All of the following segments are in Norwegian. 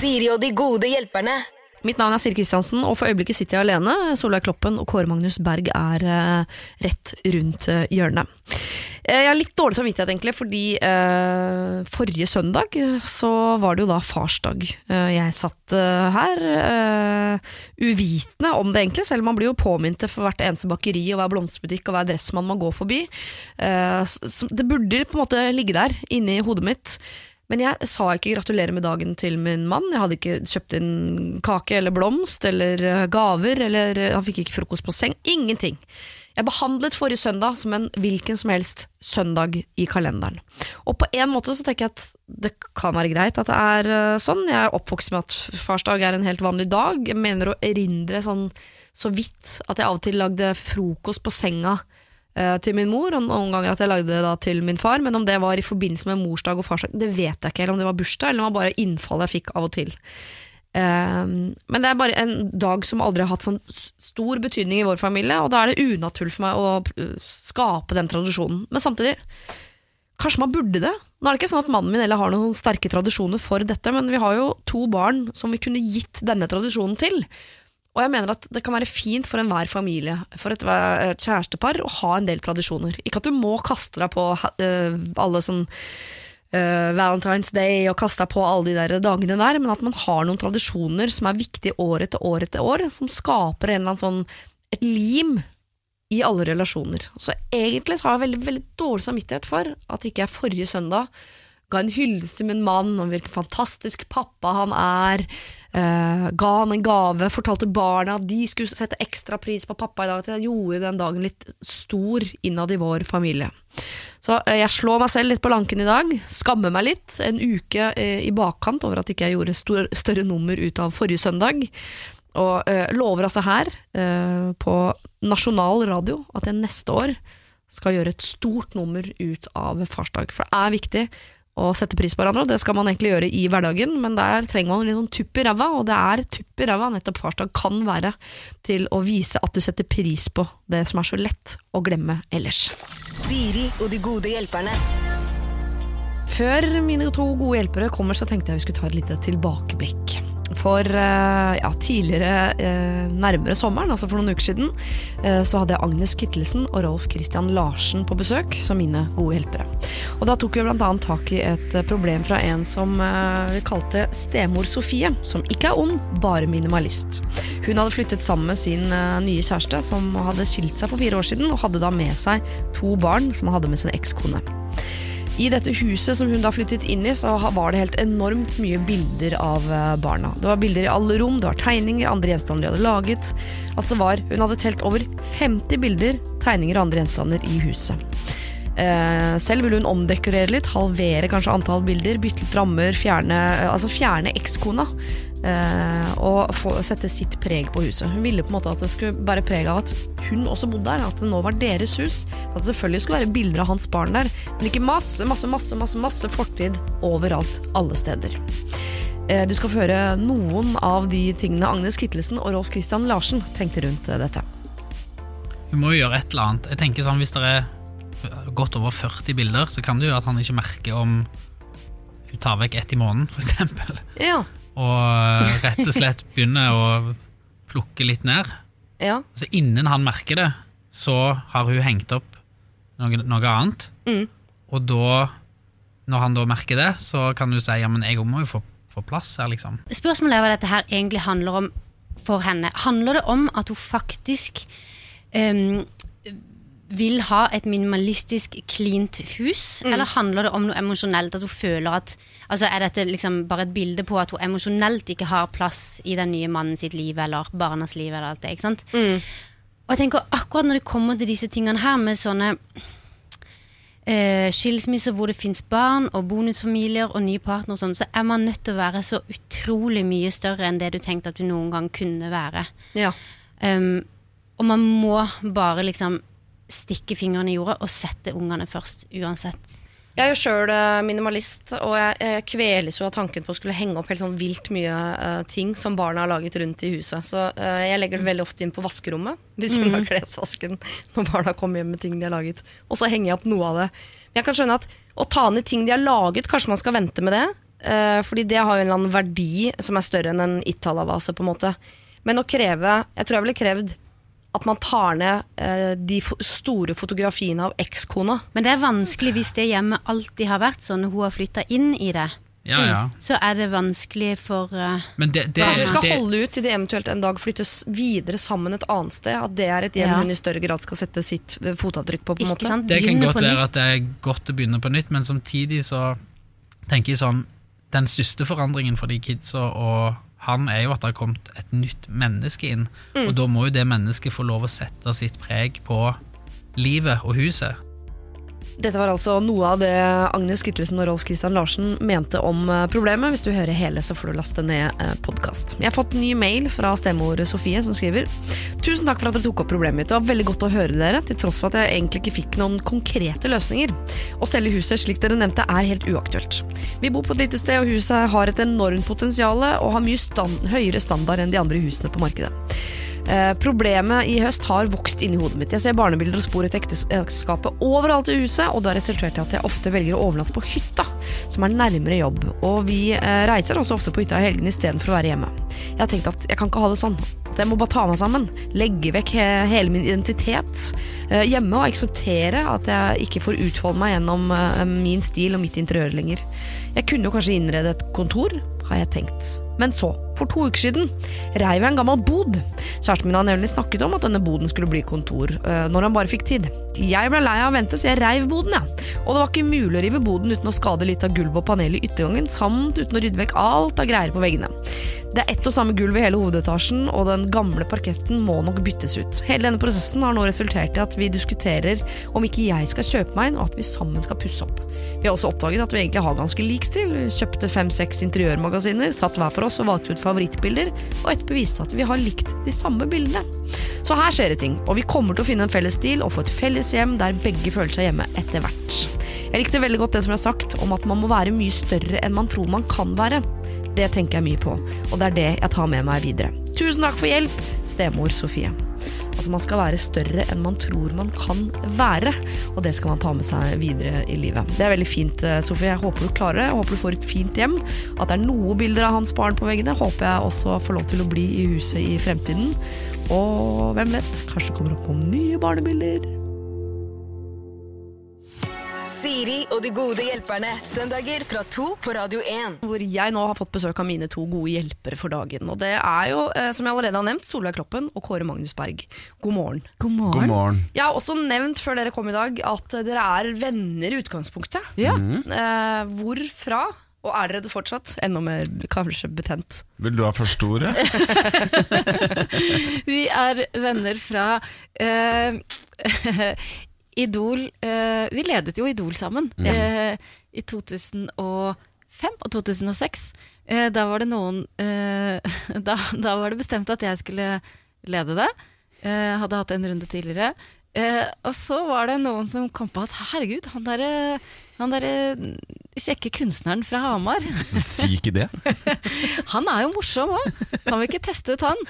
Siri og de gode hjelperne. Mitt navn er Siri Kristiansen, og for øyeblikket sitter jeg alene. Solveig Kloppen og Kåre Magnus Berg er eh, rett rundt eh, hjørnet. Eh, jeg har litt dårlig samvittighet, egentlig, fordi eh, forrige søndag så var det jo da farsdag. Jeg satt her uvitende om det, egentlig, selv om man blir jo påminnet for hvert eneste bakeri og hver blomsterbutikk og hver dressmann man går forbi. Det burde på en måte ligge der inni hodet mitt. Men jeg sa ikke gratulerer med dagen til min mann. Jeg hadde ikke kjøpt inn kake eller blomst eller eh, gaver, eller eh, han fikk ikke frokost på seng. Ingenting. Jeg behandlet forrige søndag som en hvilken som helst søndag i kalenderen. Og på en måte så tenker jeg at det kan være greit at det er eh, sånn. Jeg er oppvokst med at farsdag er en helt vanlig dag. Jeg mener å erindre sånn så vidt at jeg av og til lagde frokost på senga til min mor, og noen ganger at jeg lagde det da til min far. Men om det var i forbindelse med morsdag og farsdag, det vet jeg ikke. Eller om det var bursdag, eller om det var bare innfall jeg fikk av og til. Um, men det er bare en dag som aldri har hatt sånn stor betydning i vår familie, og da er det unaturlig for meg å uh, skape den tradisjonen. Men samtidig, kanskje man burde det? Nå er det ikke sånn at mannen min eller har noen sterke tradisjoner for dette, men vi har jo to barn som vi kunne gitt denne tradisjonen til. Og jeg mener at det kan være fint for enhver familie, for et, et kjærestepar, å ha en del tradisjoner. Ikke at du må kaste deg på uh, alle sånn uh, Valentine's Day og kaste deg på alle de der dagene der, men at man har noen tradisjoner som er viktige år etter år etter år, som skaper en eller annen sånn et lim i alle relasjoner. Så egentlig så har jeg veldig, veldig dårlig samvittighet for at ikke jeg forrige søndag ga en hyllest til min mann om hvilken fantastisk pappa han er, eh, ga han en gave, fortalte barna at de skulle sette ekstra pris på pappa i dag, at jeg gjorde den dagen litt stor innad i vår familie. Så eh, jeg slår meg selv litt på lanken i dag, skammer meg litt, en uke eh, i bakkant over at ikke jeg gjorde større nummer ut av forrige søndag, og eh, lover altså her, eh, på nasjonal radio, at jeg neste år skal gjøre et stort nummer ut av farsdag. For det er viktig å sette pris på hverandre, og det skal man egentlig gjøre i hverdagen, men der trenger man litt sånn tupp i ræva, og det er tupp i ræva nettopp farsdag kan være til å vise at du setter pris på det som er så lett å glemme ellers. Siri og de gode hjelperne. Før mine to gode hjelpere kommer, så tenkte jeg vi skulle ta et lite tilbakeblikk. For eh, ja, tidligere, eh, nærmere sommeren, altså for noen uker siden, eh, så hadde jeg Agnes Kittelsen og Rolf Christian Larsen på besøk som mine gode hjelpere. Og da tok vi annet tak i et problem fra en som vi kalte stemor Sofie, som ikke er ond, bare minimalist. Hun hadde flyttet sammen med sin nye kjæreste, som hadde skilt seg for fire år siden, og hadde da med seg to barn som han hadde med sin ekskone. I dette huset som hun da flyttet inn i, så var det helt enormt mye bilder av eh, barna. Det var bilder i alle rom, det var tegninger, andre gjenstander de hadde laget. Altså var, Hun hadde telt over 50 bilder, tegninger og andre gjenstander i huset. Eh, selv ville hun omdekorere litt, halvere kanskje antall bilder, bytte litt rammer, fjerne, altså fjerne ekskona. Eh, og få, sette sitt preg på huset. Hun ville på en måte at det skulle bære preg av at hun også bodde der, at det nå var deres hus. At det selvfølgelig skulle være bilder av hans barn der, men ikke masse, masse, masse, masse, masse fortid overalt, alle steder. Eh, du skal få høre noen av de tingene Agnes Kittelsen og Rolf Christian Larsen tenkte rundt eh, dette. Hun må jo gjøre et eller annet. Jeg tenker sånn, Hvis det er godt over 40 bilder, så kan det jo at han ikke merker om hun tar vekk ett i måneden, f.eks. Ja, Og rett og slett begynner å plukke litt ned. ja, Så innen han merker det, så har hun hengt opp noe, noe annet. Mm. Og da, når han da merker det, så kan du si ja, men jeg må jo få, få plass her, liksom. Spørsmålet er hva dette her egentlig handler om for henne. Handler det om at hun faktisk ehm, vil ha et minimalistisk cleant hus, eller handler det om noe emosjonelt? At hun føler at Altså Er dette liksom bare et bilde på at hun emosjonelt ikke har plass i den nye mannen sitt liv eller barnas liv? eller alt det, ikke sant? Og jeg tenker akkurat når det kommer til disse tingene her med sånne uh, skilsmisser hvor det fins barn og bonusfamilier og nye partnere, og sånn, så er man nødt til å være så utrolig mye større enn det du tenkte at du noen gang kunne være. ja. Um, og man må bare liksom stikke fingrene i jorda og sette ungene først, uansett. Jeg er jo sjøl minimalist, og jeg, kveles jo av tanken på å skulle henge opp helt sånn vilt mye uh, ting som barna har laget rundt i huset. Så uh, jeg legger det veldig ofte inn på vaskerommet hvis hun har klesvasken når barna kommer hjem med ting de har laget. Og så henger jeg opp noe av det. Men jeg kan skjønne at å ta ned ting de har laget, kanskje man skal vente med det. Uh, fordi det har jo en eller annen verdi som er større enn en Itala-vase, på en måte. Men å kreve Jeg tror jeg ville krevd at man tar ned eh, de store fotografiene av ekskona. Men det er vanskelig hvis det hjemmet alltid har vært sånn, og hun har flytta inn i det. Ja, ja. Så er det vanskelig for uh, Men det, det, Kanskje hun skal det, holde ut til de eventuelt en dag flyttes videre sammen et annet sted. At det er et hjem Ja. hun i større grad skal sette sitt eh, fotavtrykk på. på en måte. sant? det kan godt være nytt. at det er godt å begynne på nytt, men samtidig så tenker jeg sånn Den største forandringen for de kidsa og han er jo at det har kommet et nytt menneske inn. Mm. Og da må jo det mennesket få lov å sette sitt preg på livet og huset. Dette var altså noe av det Agnes Kittelsen og Rolf Kristian Larsen mente om eh, problemet. Hvis du hører hele, så får du laste ned eh, podkast. Jeg har fått ny mail fra stemor Sofie, som skriver Tusen takk for at dere tok opp problemet mitt. Det var veldig godt å høre dere, til tross for at jeg egentlig ikke fikk noen konkrete løsninger. Å selge huset, slik dere nevnte, er helt uaktuelt. Vi bor på et lite sted, og huset har et enormt potensial og har mye stand høyere standard enn de andre husene på markedet. Eh, problemet i høst har vokst inni hodet mitt. Jeg ser barnebilder og spor etter ekteskapet overalt i huset, og det har resultert i at jeg ofte velger å overnatte på hytta, som er nærmere jobb. Og vi eh, reiser også ofte på hytta i helgene istedenfor å være hjemme. Jeg har tenkt at jeg kan ikke ha det sånn. Jeg må bare ta meg sammen. Legge vekk he hele min identitet eh, hjemme og akseptere at jeg ikke får utfolde meg gjennom eh, min stil og mitt interiør lenger. Jeg kunne jo kanskje innrede et kontor, har jeg tenkt. Men så, for to uker siden, reiv jeg en gammel bod. Kjæresten min har nemlig snakket om at denne boden skulle bli kontor, øh, når han bare fikk tid. Jeg ble lei av å vente, så jeg reiv boden, jeg. Og det var ikke mulig å rive boden uten å skade litt av gulvet og panelet i yttergangen, samt uten å rydde vekk alt av greier på veggene. Det er ett og samme gulv i hele hovedetasjen, og den gamle parketten må nok byttes ut. Hele denne prosessen har nå resultert i at vi diskuterer om ikke jeg skal kjøpe meg en, og at vi sammen skal pusse opp. Vi har også oppdaget at vi egentlig har ganske lik stil. Vi kjøpte fem-seks interiørmagasiner, satt hver for oss og valgte ut favorittbilder, og etterpå viste at vi har likt de samme bildene. Så her skjer det ting, og vi kommer til å finne en felles stil og få et felles hjem der begge føler seg hjemme etter hvert. Jeg likte veldig godt det som ble sagt om at man må være mye større enn man tror man kan være. Det tenker jeg mye på, og det er det jeg tar med meg videre. Tusen takk for hjelp, stemor Sofie. Altså Man skal være større enn man tror man kan være, og det skal man ta med seg videre i livet. Det er veldig fint, eh, Sofie. Jeg håper du klarer det. Jeg håper du får et fint hjem. At det er noen bilder av hans barn på veggene. Håper jeg også får lov til å bli i huset i fremtiden. Og hvem vet, kanskje det kommer opp noen nye barnebilder. Siri og de gode hjelperne. Søndager fra to på Radio 1. hvor jeg nå har fått besøk av mine to gode hjelpere for dagen. Og det er jo, eh, som jeg allerede har nevnt, Solveig Kloppen og Kåre Magnus Berg. God morgen. God morgen. God morgen. Jeg har også nevnt før dere kom i dag at dere er venner i utgangspunktet. Ja. Eh, hvorfra? Og er dere det fortsatt? Enda mer kanskje betent. Vil du ha første ordet? Vi er venner fra eh, Idol eh, Vi ledet jo Idol sammen eh, i 2005 og 2006. Eh, da var det noen eh, da, da var det bestemt at jeg skulle lede det. Eh, hadde hatt en runde tidligere. Eh, og så var det noen som kom på at herregud, han derre han der kjekke kunstneren fra Hamar, Si ikke det. han er jo morsom òg. Kan vi ikke teste ut han?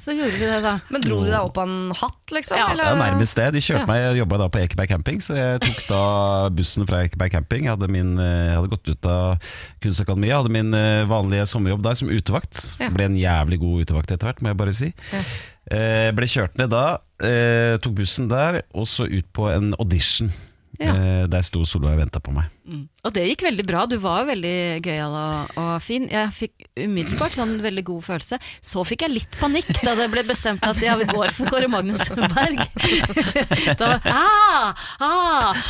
Så gjorde vi det, da. Men dro de deg opp av en hatt, liksom? Ja, Det er nærmest det. De kjørte Ja. meg, Jeg jobba da på Ekeberg camping, så jeg tok da bussen fra Ekeberg camping. Jeg hadde, min, eh, jeg hadde gått ut av Kunstakademiet, jeg hadde min eh, vanlige sommerjobb der som utevakt. Ja. Ble en jævlig god utevakt etter hvert, må jeg bare si. Eh, ble kjørt ned da, eh, tok bussen der, og så ut på en audition. Ja. Eh, der sto Solveig og venta på meg. Mm. Og det gikk veldig bra. Du var jo veldig gøyal og, og fin. Jeg fikk umiddelbart sånn veldig god følelse. Så fikk jeg litt panikk da det ble bestemt at ja, vi går for Kåre Magnus Berg. Da var ah, ah,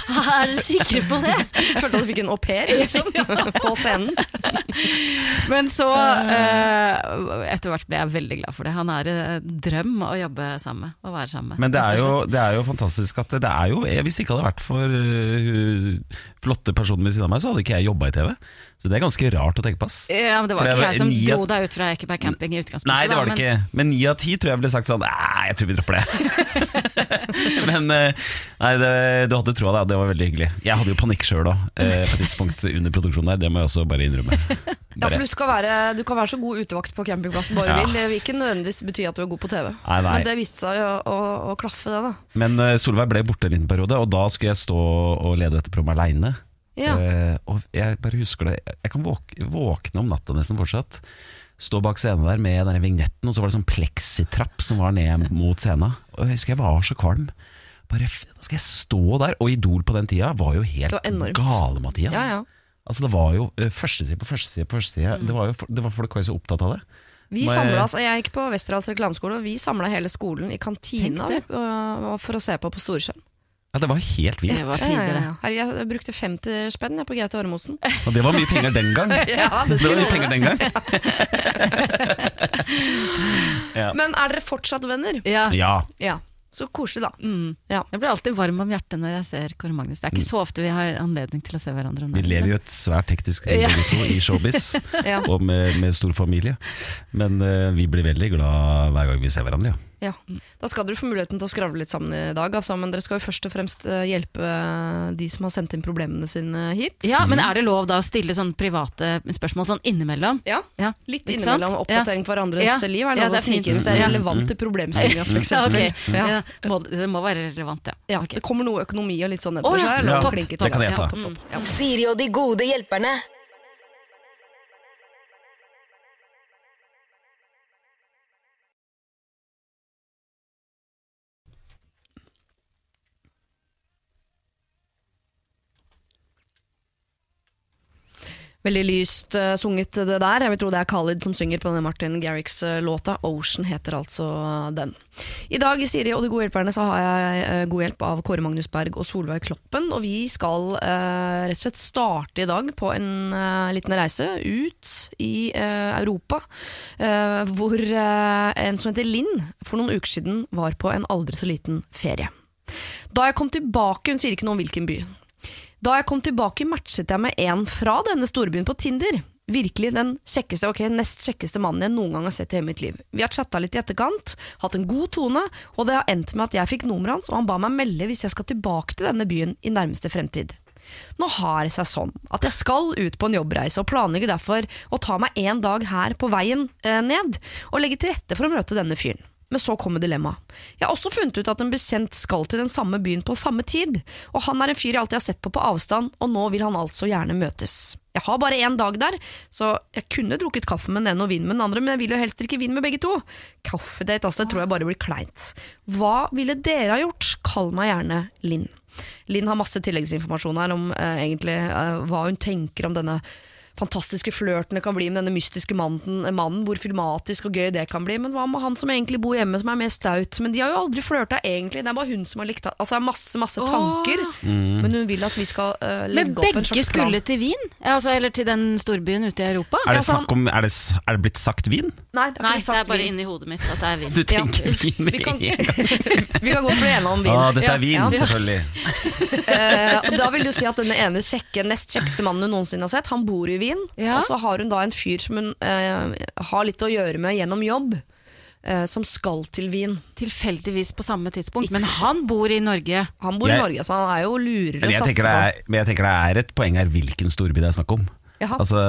Er dere sikre på det? Følte at du fikk en au pair liksom, på scenen. Men så eh, Etter hvert ble jeg veldig glad for det. Han er en drøm å jobbe sammen med. Å være sammen med. Men det er, jo, det er jo fantastisk at det, det er jo Hvis det ikke hadde vært for uh, flotte personer ved siden av meg, så hadde ikke jeg jobba i TV. Så det er ganske rart å tenke på. ass. ja, men Det var For ikke jeg som av- dro deg ut fra Ekeberg camping i utgangspunktet. Nei, det var det ikke. Men ni av ti tror jeg ville sagt sånn Nei, jeg tror vi dropper det. Men eh, nei, det, du hadde troa det. Det var veldig hyggelig. Jeg hadde jo panikk sjøl òg, på et tidspunkt under produksjonen der. Det må jeg også bare innrømme. Ja, for du, skal være, du kan være så god utevakt på campingplassen bare Ja. vil. Det vil ikke nødvendigvis bety at du er god på TV. Nei, nei. Men det viste seg å, å, å klaffe, det. da men eh, Solveig ble borte en liten periode, og da skulle jeg stå og lede dette programmet aleine. Ja. Eh, og jeg bare husker det Jeg kan våk våkne om natta nesten fortsatt. Stå bak scenen der med denne vignetten, og så var det sånn pleksitrapp som var ned mot scenen. Og jeg husker jeg var så kvalm. Bare, da skal jeg stå der? Og Idol på den tida var jo helt var gale, Mathias. Ja, ja. Altså Det var jo uh, førsteside på førsteside på førsteside. Mm. Det var jo det var folk var jo så opptatt av det. Vi samlet, altså, jeg gikk på Westerdals reklameskole, og vi samla hele skolen i kantina for å se på på storskjerm. Ja, Det var helt vilt. Det var Ja, ja, ja. Jeg brukte 50 spenn jeg, på Gaute Ormosen. Og det var mye penger den gang. Ja, det det var mye penger den gang. Ja. Men er dere fortsatt venner? Ja. Ja. Ja. Så koselig, da. Mm. Ja. Jeg blir alltid varm om hjertet når jeg ser Kåre Magnus. Det er ikke så ofte vi har anledning til å se hverandre. Vi lever jo et svært teknisk liv i showbiz, Ja. og med, med stor familie. Men uh, vi blir veldig glad hver gang vi ser hverandre. Ja. Ja. Da skal dere få muligheten til å skravle litt sammen i dag, altså, men dere skal jo først og fremst øh, hjelpe øh, de som har sendt inn problemene sine hit. Ja, Men er det lov da å stille sånne private spørsmål sånn innimellom? Ja. Ja. Litt Ikke sant? innimellom oppdatering på hverandres Ja. liv er Ja, lov det å er snike inn hvis det er relevant til problemstillinga, for Ja, eksempel. Ja. Ja, må, det må være relevant, ja. Ja, Ok. Det kommer noe økonomi og litt sånn nedover, ja. seg. det Ja, det kan jeg Ja, ta. topp, topp. Ja. Siri og de gode hjelperne. Veldig lyst uh, sunget det der. Jeg vil tro det er Khalid som synger på denne Martin Garrix-låta. Ocean heter altså den. I dag i Siri og de gode hjelperne så har jeg uh, god hjelp av Kåre Magnus Berg og Solveig Kloppen. Og vi skal uh, rett og slett starte i dag på en eh, liten reise ut i eh, Europa. eh, hvor eh, en som heter Linn for noen uker siden var på en aldri så liten ferie. Da jeg kom tilbake, hun sier ikke noe om hvilken by. Da jeg kom tilbake, matchet jeg med en fra denne storbyen på Tinder. Virkelig den kjekkeste, ok, nest kjekkeste mannen jeg noen gang har sett i hele mitt liv. Vi har chatta litt i etterkant, hatt en god tone, og det har endt med at jeg fikk nummeret hans, og han ba meg melde hvis jeg skal tilbake til denne byen i nærmeste fremtid. Nå har det seg sånn at jeg skal ut på en jobbreise, og planlegger derfor å ta meg en dag her på veien eh, ned, og legge til rette for å møte denne fyren. Men så kommer dilemmaet. Jeg har også funnet ut at en bekjent skal til den samme byen på samme tid, og han er en fyr jeg alltid har sett på på avstand, og nå vil han altså gjerne møtes. Jeg har bare én dag der, så jeg kunne drukket kaffe med den ene og vin med den andre, men jeg vil jo helst drikke vin med begge to. Kaffedate, altså, det tror jeg bare blir kleint. Hva ville dere ha gjort? Kall meg gjerne Linn. Linn har masse tilleggsinformasjon her om eh, egentlig eh, hva hun tenker om denne fantastiske flørten det kan bli med denne mystiske mannen, mannen, hvor filmatisk og gøy det kan bli. Men hva med han som egentlig bor hjemme, som er mer staut? Men de har jo aldri flørta, egentlig. Det er bare hun som har likt det. Altså, det er masse, masse tanker. Men hun vil at vi skal uh, legge opp en begge slags plan. skulle til Wien? Altså, eller til den storbyen ute i Europa? Er, det snakk om, er, det, er det blitt sagt vin? Nei, det er, Nei, det er bare inni hodet mitt at det er Wien. Du tenker vin med vi kan, gang. vi kan godt bli enige om vin. Ah, dette er vin, ja. selvfølgelig. uh, og da vil du si at denne ene kjekke, nest kjekkeste mannen du noensinne har sett, han bor i Wien. Ja. Og så har hun da en fyr som hun eh, har litt å gjøre med gjennom jobb, eh, som skal til Wien. Tilfeldigvis på samme tidspunkt. Men han bor i Norge. Han bor i Norge, så han er jo lurere Men å jeg, satse på. er, men jeg tenker det er et poeng her hvilken storby det er snakk om. Altså,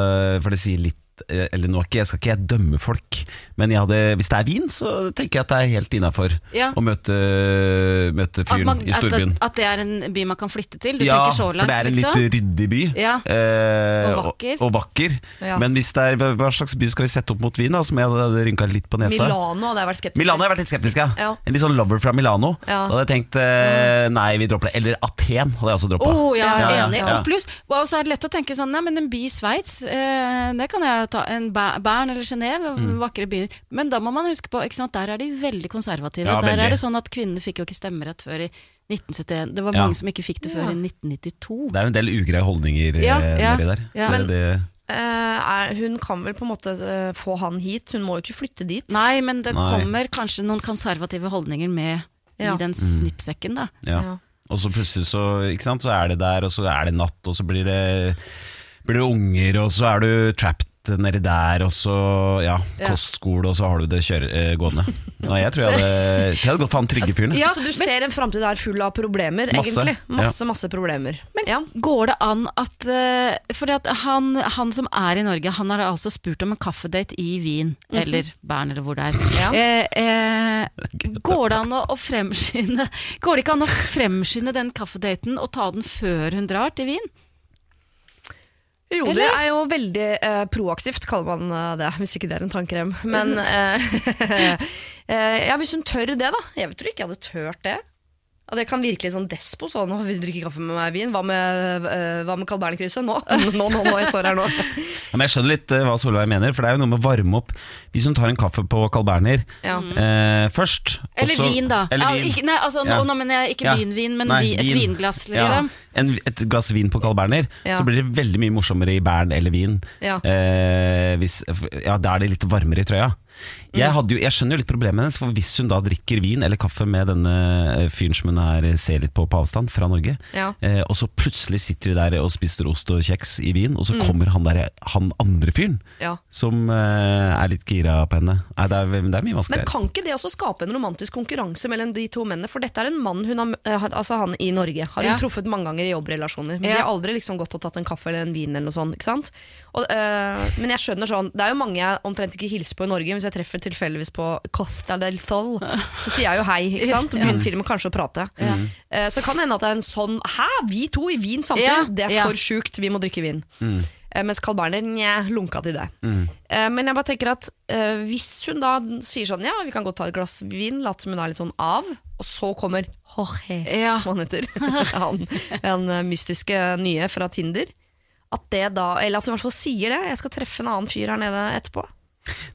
for det sier litt Eller nå ikke, jeg skal ikke jeg dømme folk, men jeg hadde, hvis det er vin, så tenker jeg at det er helt innafor Ja. å møte, møte fyren man, i storbyen. at det er en by man kan flytte til? Du Ja, tenker så for det er en liksom? litt ryddig by. Ja. Eh, Og vakker. Og, og vakker. Ja. Men hvis det er, hva slags by skal vi sette opp mot Wien, da, som jeg hadde rynka litt på nesa? Milano hadde jeg vært skeptisk Milano har jeg vært litt skeptisk, ja. Ja. En litt sånn lover fra Milano. Ja. Da hadde jeg tenkt eh, nei, vi dropper det. Eller Aten hadde jeg også droppa. Oh, ja, Ja, ja, enig. ja. Og pluss, så er det lett å tenke sånn Nei, men en by i Sveits, eh, det kan jeg ta. En Bern eller Genéve, Mm. vakre byer. Men da må man huske på, ikke sant, der er de veldig konservative. Ja, der veldig. er det sånn at kvinnene fikk jo ikke stemmerett før i 1971. Det var Ja. mange som ikke fikk det før i 1992. Det er jo en del ugreie holdninger Ja, eh, ja, nedi der. ja. Så Men- det, uh, er, hun kan vel på en måte eh, få han hit, hun må jo ikke flytte dit. Nei, men det Nei. kommer kanskje noen konservative holdninger med Ja. i den snippsekken, da. ja. Ja. Og så plutselig så, ikke sant, så er det der, og så er det natt, og så blir det, blir det unger, og så er du trapped nedi der, og så ja, Ja. kostskole, og så har du det kjøre, eh, gående. Og jeg tror jeg hadde, tror jeg hadde gått for han trygge fyren. Ja, så du ser en framtid der full av problemer, Masse, egentlig. Masse, masse problemer. Men ja. går det an at uh, For han, han som er i Norge, han har altså spurt om en kaffedate i Wien, eller Bern, eller hvor det er. Ja. Eh, eh, går det an å, å fremskynde Går det ikke an å fremskynde den kaffedaten og ta den før hun drar til Wien? Jo, det er jo veldig eh, proaktivt, kaller man eh, det. Hvis ikke det er en tannkrem. Men eh, eh, ja, hvis hun tør det, da. Jeg tror ikke jeg hadde tørt det. Ja, det kan virke litt sånn despo. Sånn, nå vil du drikke kaffe med meg i vin? Hva med, uh, hva med Carl Berner-krysset? Nå. nå, nå, nå, jeg står her nå. Ja, men jeg skjønner litt uh, hva Solveig mener, for det er jo noe med å varme opp Hvis hun tar en kaffe på Carl Berner Ja. uh, først Eller også, vin, da. Eller Ja, vin. ikke, nei, altså, Ja. nå, mener jeg ikke Ja. vinvin, men Nei, vi, et vin. vinglass, Ja. liksom. En, et glass vin på Carl Berner, Ja. så blir det veldig mye morsommere i Bern eller vin. Ja. Eh, hvis, ja, Da er det litt varmere i trøya. Jeg, Mm. hadde jo, jeg skjønner jo litt problemet hennes, for hvis hun da drikker vin eller kaffe med denne fyren som hun er, ser litt på på avstand, fra Norge, Ja. eh, og så plutselig sitter de der og spiser ost og kjeks i Wien, og så Mm. kommer han, der, han andre fyren Ja. som eh, er litt gira på henne. Nei, det, er, det er mye Men kan ikke det også skape en romantisk konkurranse mellom de to mennene? For dette er en mann hun har, eh, altså han i Norge har hun Ja. truffet mange ganger i jobbrelasjoner. Men Ja. de har aldri liksom gått og tatt en kaffe eller en vin eller noe sånt. Ikke sant? Og, øh, men jeg skjønner sånn, det er jo mange jeg omtrent ikke hilser på i Norge. Hvis jeg treffer tilfeldigvis på Costa del Sol, så sier jeg jo hei. Ikke sant? Og begynner til og med kanskje å prate. Eh, så kan det hende at det er en sånn Hæ, vi to i vin samtidig? Ja, Det er ja. for sjukt, vi må drikke vin. Eh, mens Carl Berner nja, lunka til det. Eh, men jeg bare tenker at eh, hvis hun da sier sånn ja, vi kan godt ta et glass vin, late som hun er litt sånn av, og så kommer Jorge, Ja. som han heter, han, den mystiske nye fra Tinder, at det da, eller at hun i hvert fall sier det, jeg skal treffe en annen fyr her nede etterpå.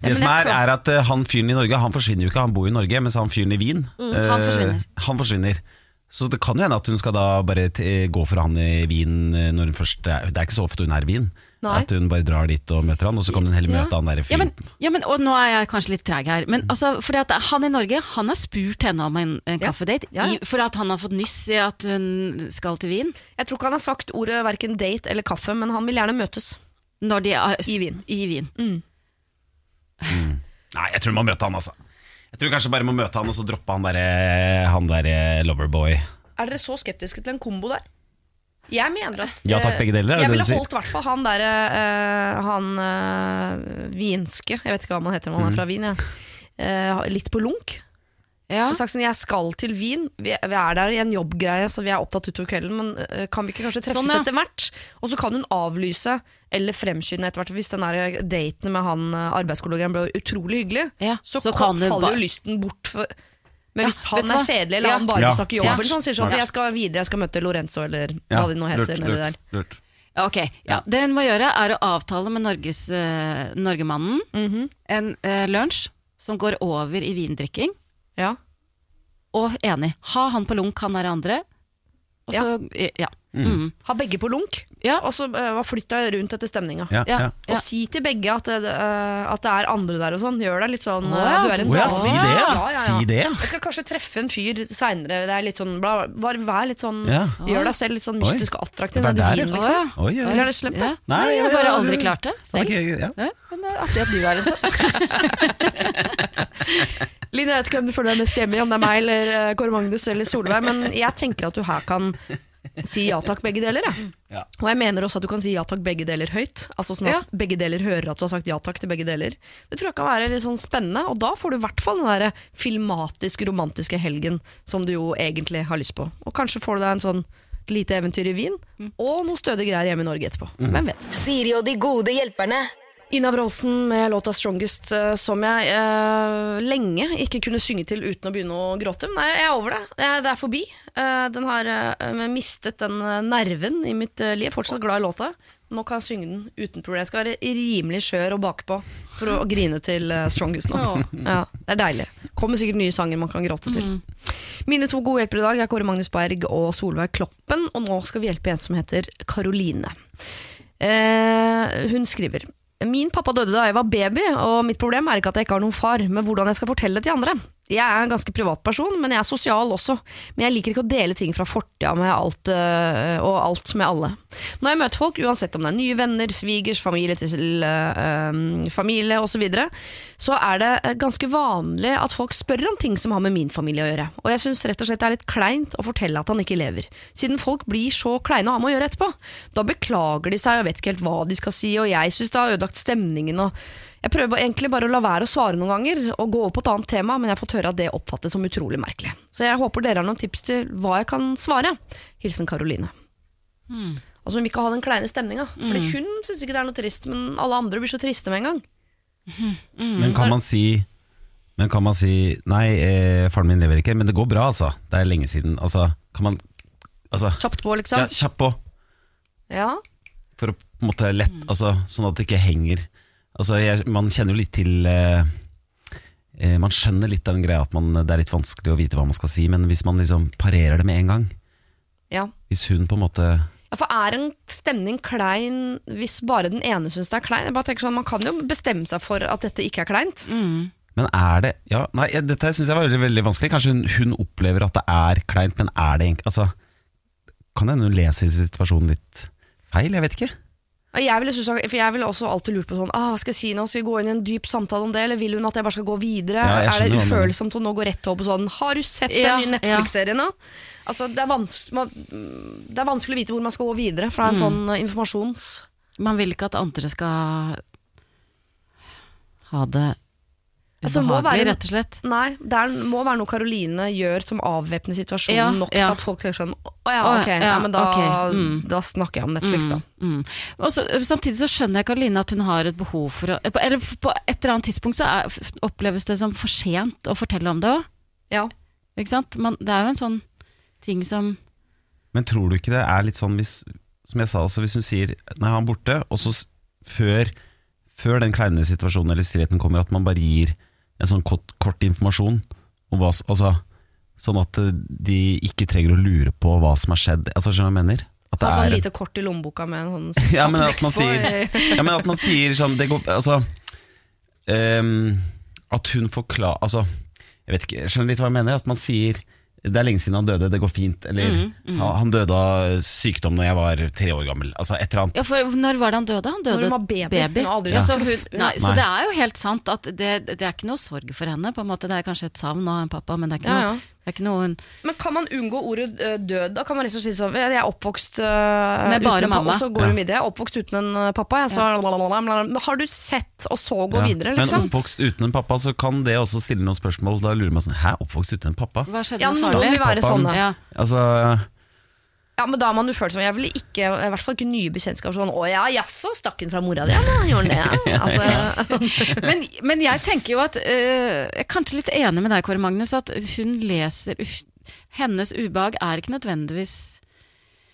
Det som er, er at eh, han fyren i Norge Han forsvinner jo ikke, han bor i Norge, mens han fyren i Wien Mm, han eh, forsvinner. han forsvinner. Så det kan jo hende at hun skal da bare t gå for han i Wien eh, når hun først er, Det er ikke så ofte hun er i Wien. Nei. At hun bare drar dit og møter han, og så kan hun heller møte han der Ja, fyren. men, ja, men, og nå er jeg kanskje litt treg her, men altså, fordi at han i Norge Han har spurt henne om en, en kaffedate Ja, ja. i- for at han har fått nyss i at hun skal til Wien. Jeg tror ikke han har sagt ordet hverken date eller kaffe, men han vil gjerne møtes. Når de er, I Wien. I Wien. Nei, jeg tror man må møte han, altså. Jeg tror kanskje bare må møte han, og så droppe han derre han der eh, loverboy. Er dere så skeptiske til en kombo der? Jeg mener at Ja takk, begge deler, er Jeg ville holdt i hvert fall han der uh, Han uh, vinske Jeg vet ikke hva man heter når Mm. man er fra Wien. Ja. Uh, litt på lunk. Ja. Og sagt sånn, jeg skal til Wien. Vi, vi er der i en jobbgreie, så vi er opptatt utover kvelden. Men eh, kan vi ikke kanskje treffes Sånn, ja. etter hvert? Og så kan hun avlyse eller fremskynde etter hvert. Hvis den der daten med han eh, arbeidskollegaen ble utrolig hyggelig, Ja, så, så hun faller jo lysten bort. For, men Ja, hvis han er kjedelig, eller Ja. han bare Ja, vil jobb, eller sånn, sier sånn at jeg skal videre, jeg skal møte Lorenzo, eller Ja, hva de nå heter. lurt, lurt, lurt. Ok, ja. Det hun må gjøre er å avtale med Norges, uh, Norgemannen Mhm. en uh, lunsj som går over i vindrikking, Ja. og enig. Ha han på lunk, han der andre. Og så, ja. ja. Mm. Ha begge på lunk, Ja. og så uh, flytt deg rundt etter stemninga. Ja, Ja. ja. Og si til begge at det, uh, at det er andre der og sånn. Gjør deg litt sånn eh, ja. Du er en Å ja, si det, ja. Ja, ja, ja. Si det. Jeg skal kanskje treffe en fyr seinere. Er sånn bare vær litt sånn Ja. Gjør deg selv litt sånn mystisk og attraktiv. Det der, vinen, liksom. Oi, oi, Eller oi. er det slemt, Ja. da? Nei, jeg har bare aldri klart det. Selv. Okay, ja. Ja, men det er artig at du er en sånn. Line, jeg vet ikke hvem du føler deg mest hjemme i, om det er meg eller uh, Kåre Magnus eller Solveig, men jeg tenker at du her kan si ja takk begge deler. Ja. Ja. Og jeg mener også at du kan si ja takk begge deler høyt. Altså sånn at Ja. begge deler hører at du har sagt ja takk til begge deler. Det tror jeg kan være litt sånn spennende, og da får du i hvert fall den der filmatisk romantiske helgen som du jo egentlig har lyst på. Og kanskje får du deg en sånn lite eventyr i Wien, og noe stødige greier hjemme i Norge etterpå. Hvem vet. Siri og de gode hjelperne. Ina Wroldsen med låta 'Strongest', eh, som jeg eh, lenge ikke kunne synge til uten å begynne å gråte. Men jeg er over det. Det er, forbi. Eh, den har eh, mistet den nerven i mitt liv. Fortsatt glad i låta. Nå kan jeg synge den uten problem. Jeg skal være rimelig skjør og bakpå for å grine til 'Strongest' nå. Ja, det er deilig. Kommer sikkert nye sanger man kan gråte til. Mine to gode hjelpere i dag er Kåre Magnus Berg og Solveig Kloppen, og nå skal vi hjelpe en som heter Karoline. Eh, hun skriver Min pappa døde da jeg var baby, og mitt problem er ikke at jeg ikke har noen far, men hvordan jeg skal fortelle det til andre. Jeg er en ganske privat person, men jeg er sosial også. Men jeg liker ikke å dele ting fra fortida med alt øh, og alt med alle. Når jeg møter folk, uansett om det er nye venner, svigers, familie til øh, øh, familie osv., så, videre, så er det øh, ganske vanlig at folk spør om ting som har med min familie å gjøre. Og jeg syns rett og slett det er litt kleint å fortelle at han ikke lever, siden folk blir så kleine å ha med å gjøre etterpå. Da beklager de seg og vet ikke helt hva de skal si, og jeg syns det har ødelagt stemningen. og jeg prøver egentlig bare å la være å svare noen ganger og gå over på et annet tema, men jeg har fått høre at det oppfattes som utrolig merkelig. Så jeg håper dere har noen tips til hva jeg kan svare. Hilsen Karoline. Mm. Altså Hun vil ikke ha den kleine stemninga. Fordi hun syns ikke det er noe trist, men alle andre blir så triste med en gang. Men kan man si Men kan man si Nei, eh, faren min lever ikke, men det går bra, altså. Det er lenge siden. Altså, kan man Altså, Kjapt på, liksom. ja, kjapt på. Ja. For å på en måte lett altså, Sånn at det ikke henger Altså, jeg, Man kjenner jo litt til eh, eh, Man skjønner litt den greia at man, det er litt vanskelig å vite hva man skal si, men hvis man liksom parerer det med en gang ja. Hvis hun på en måte Ja, for er en stemning klein hvis bare den ene syns det er klein? Jeg bare tenker sånn, Man kan jo bestemme seg for at dette ikke er kleint. Men er det ja, Nei, dette syns jeg var veldig, veldig vanskelig. Kanskje hun, hun opplever at det er kleint, men er det egentlig altså, Kan hende hun leser situasjonen litt feil? Jeg vet ikke. Jeg ville, synes, for jeg ville også alltid lurt på sånn ah, Skal jeg si noe, skal vi gå inn i en dyp samtale om det, eller vil hun at jeg bare skal gå videre? Ja, er det ufølsomt å nå gå rett over på sånn Har du sett Ja, den nye Netflix-serien, da? Altså, det, er man, det er vanskelig å vite hvor man skal gå videre fra en Mm. sånn eh, informasjons... Man vil ikke at andre skal ha det Altså, ubehagelig, være- rett og slett. Nei, det er, må være noe Karoline gjør som avvæpner situasjonen Ja, nok ja. til at folk tenker sånn Å ja, ok, ja, ja, men da, okay. mm. da snakker jeg om Netflix, da. Mm. Og så, samtidig så skjønner jeg Karoline at hun har et behov for å Eller på et eller annet tidspunkt så er, oppleves det som for sent å fortelle om det òg. Ja. Ikke sant? Man, det er jo en sånn ting som Men tror du ikke det er litt sånn hvis, Som jeg sa, altså hvis hun sier Nei, han er borte, og så før, før den kleine situasjonen eller stillheten kommer, at man bare gir en sånn kort, kort informasjon om hva Altså Sånn at eh, de ikke trenger å lure på hva som har skjedd. Altså, skjønner du hva jeg mener? At Ha det sånn er lite kort i lommeboka med en sånn Ja, men at man sier Ja, men at man sier sånn det går, Altså um, At hun forklarer Altså, jeg vet ikke, jeg skjønner litt hva jeg mener. At man sier det er lenge siden han døde, det går fint. Eller Mm, han, han døde av sykdom når jeg var tre år gammel. Altså et eller annet. Ja, for når var det han døde? Han døde Når hun var baby. Hun aldri Ja. vært Så, så hun, nei, så det er jo helt sant at det, det er ikke noe sorg for henne. På en måte. Det er kanskje et savn av en pappa, men det er ikke, Ja, ja. Noe, det er ikke noe Men kan man unngå ordet død? Da kan man liksom si sånn Jeg er oppvokst uh, Med bare uten en pappa, mamma. Og så går hun videre. Jeg er oppvokst uten en pappa. Jeg, så, Men Har du sett, og så gå Ja. videre, Men liksom? oppvokst uten en pappa, så kan det også stille noen spørsmål. Da lurer man sånn Hæ, oppvokst uten en pappa? Hva skjedde Ja, med vil være Pappaen- Ja. Altså Ja, men da er man ufølsom. Jeg ville ikke, i hvert fall ikke nye bekjentskap sånn Å ja, jaså, stakk hun fra mora di? Ja, da gjorde han det. Altså, Men, men jeg tenker jo at øh, Jeg er kanskje litt enig med deg, Kåre Magnus, at hun leser uff, Hennes ubehag er ikke nødvendigvis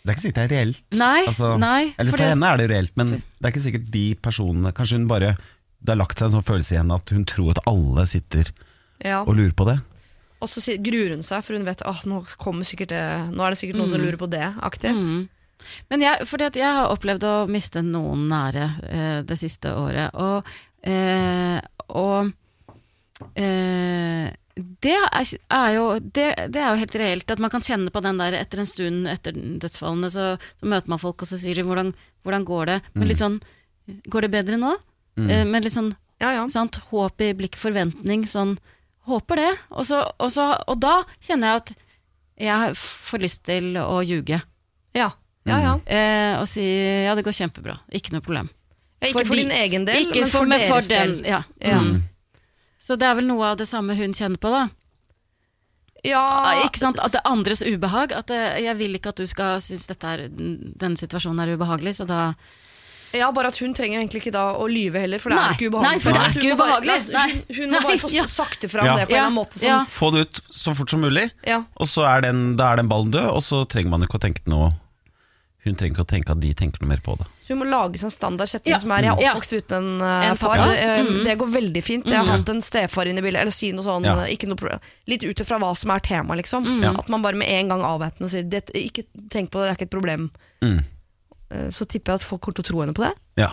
Det er ikke sikkert det er reelt. Nei, Altså, nei. Eller for, det, henne er det reelt, men det er ikke sikkert de personene Kanskje hun bare Det har lagt seg en sånn følelse i henne at hun tror at alle sitter ja. og lurer på det. Og så gruer hun seg, for hun vet at nå, kommer sikkert nå er det sikkert noen som lurer på det. Aktig. Mm. Men jeg, fordi at jeg har opplevd å miste noen nære eh, det siste året, og, eh, og eh, det, er, er jo, det, det er jo helt reelt at man kan kjenne på den der etter en stund etter dødsfallene, så, så møter man folk og så sier de hvordan, hvordan går det? Men litt sånn, går det bedre nå? Eh, med litt sånn Ja, ja. sant? håp i blikket, forventning, sånn, håper det. Og, så, og, så, og da kjenner jeg at jeg får lyst til å ljuge. ja. ja, ja. Eh, og si ja, det går kjempebra, ikke noe problem. Ja, ikke for for din egen del, men for, men deres for del. Ja. Ja. Mm. Så det er vel noe av det samme hun kjenner på, da. Ja, Ah, ikke sant? At det er andres ubehag. At det, jeg vil ikke at du skal synes dette er, situasjonen er ubehagelig, så da ja, bare at hun trenger egentlig ikke da å lyve heller, for det Nei. er ikke ubehagelig. Nei, for det er ikke bare- ubehagelig. Nei. Hun, hun må bare få ja. sakte fram Ja. det på en eller annen måte. Som, Ja. Få det ut så fort som mulig, ja. og så er den, da er den ballen død, og så trenger man ikke å tenke noe Hun trenger ikke å tenke at de tenker noe mer på det. Så hun må lage seg en standard setning Ja. som er 'jeg er Ja. oppvokst uten en uh, En far'. Ja. Det, eh, Mhm. det går veldig fint. Jeg har hatt en stefar inne i bildet. Eller si noe sånn, Ja. eh, ikke noe problem. litt ut ifra hva som er tema, liksom. Mm. At man bare med en gang avvæpner og sier 'ikke tenk på det, det er ikke et problem'. Mm. Eh, Så tipper jeg at folk kommer til å tro henne på det. Ja.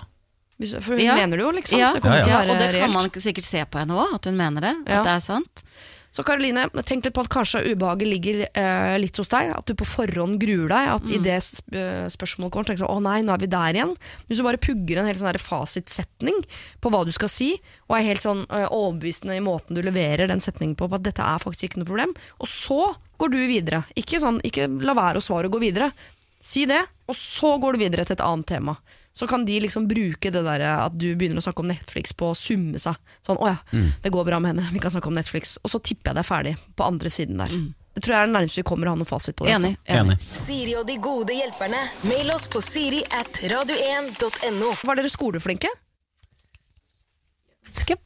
For hun Ja. mener det jo, liksom. ja, Så Ja, ja, og det kan man sikkert se på henne òg, at hun mener det. Ja. At det er sant. Så Karoline, tenk litt på at kanskje ubehaget ligger eh, litt hos deg. At du på forhånd gruer deg. At i det eh, spørsmålet kommer, tenker du sånn, å nei, nå er vi der igjen. Hvis du bare pugger en hel sånn fasitsetning på hva du skal si, og er helt sånn eh, overbevisende i måten du leverer den setningen på, på at dette er faktisk ikke noe problem, og så går du videre. Ikke, sånn, ikke la være å svare og gå videre. Si det, og så går du videre til et annet tema. Så kan de liksom bruke det der at du begynner å snakke om Netflix på å summe seg. Sånn, å ja, det går bra med henne, vi kan snakke om Netflix. Og så tipper jeg det er ferdig på andre siden der. Det tror jeg er det nærmeste vi kommer å ha noen fasit på det. Enig. altså. enig. Enig. Siri og de gode hjelperne. Mail oss på siri at radio1.no. Var dere skoleflinke? Skal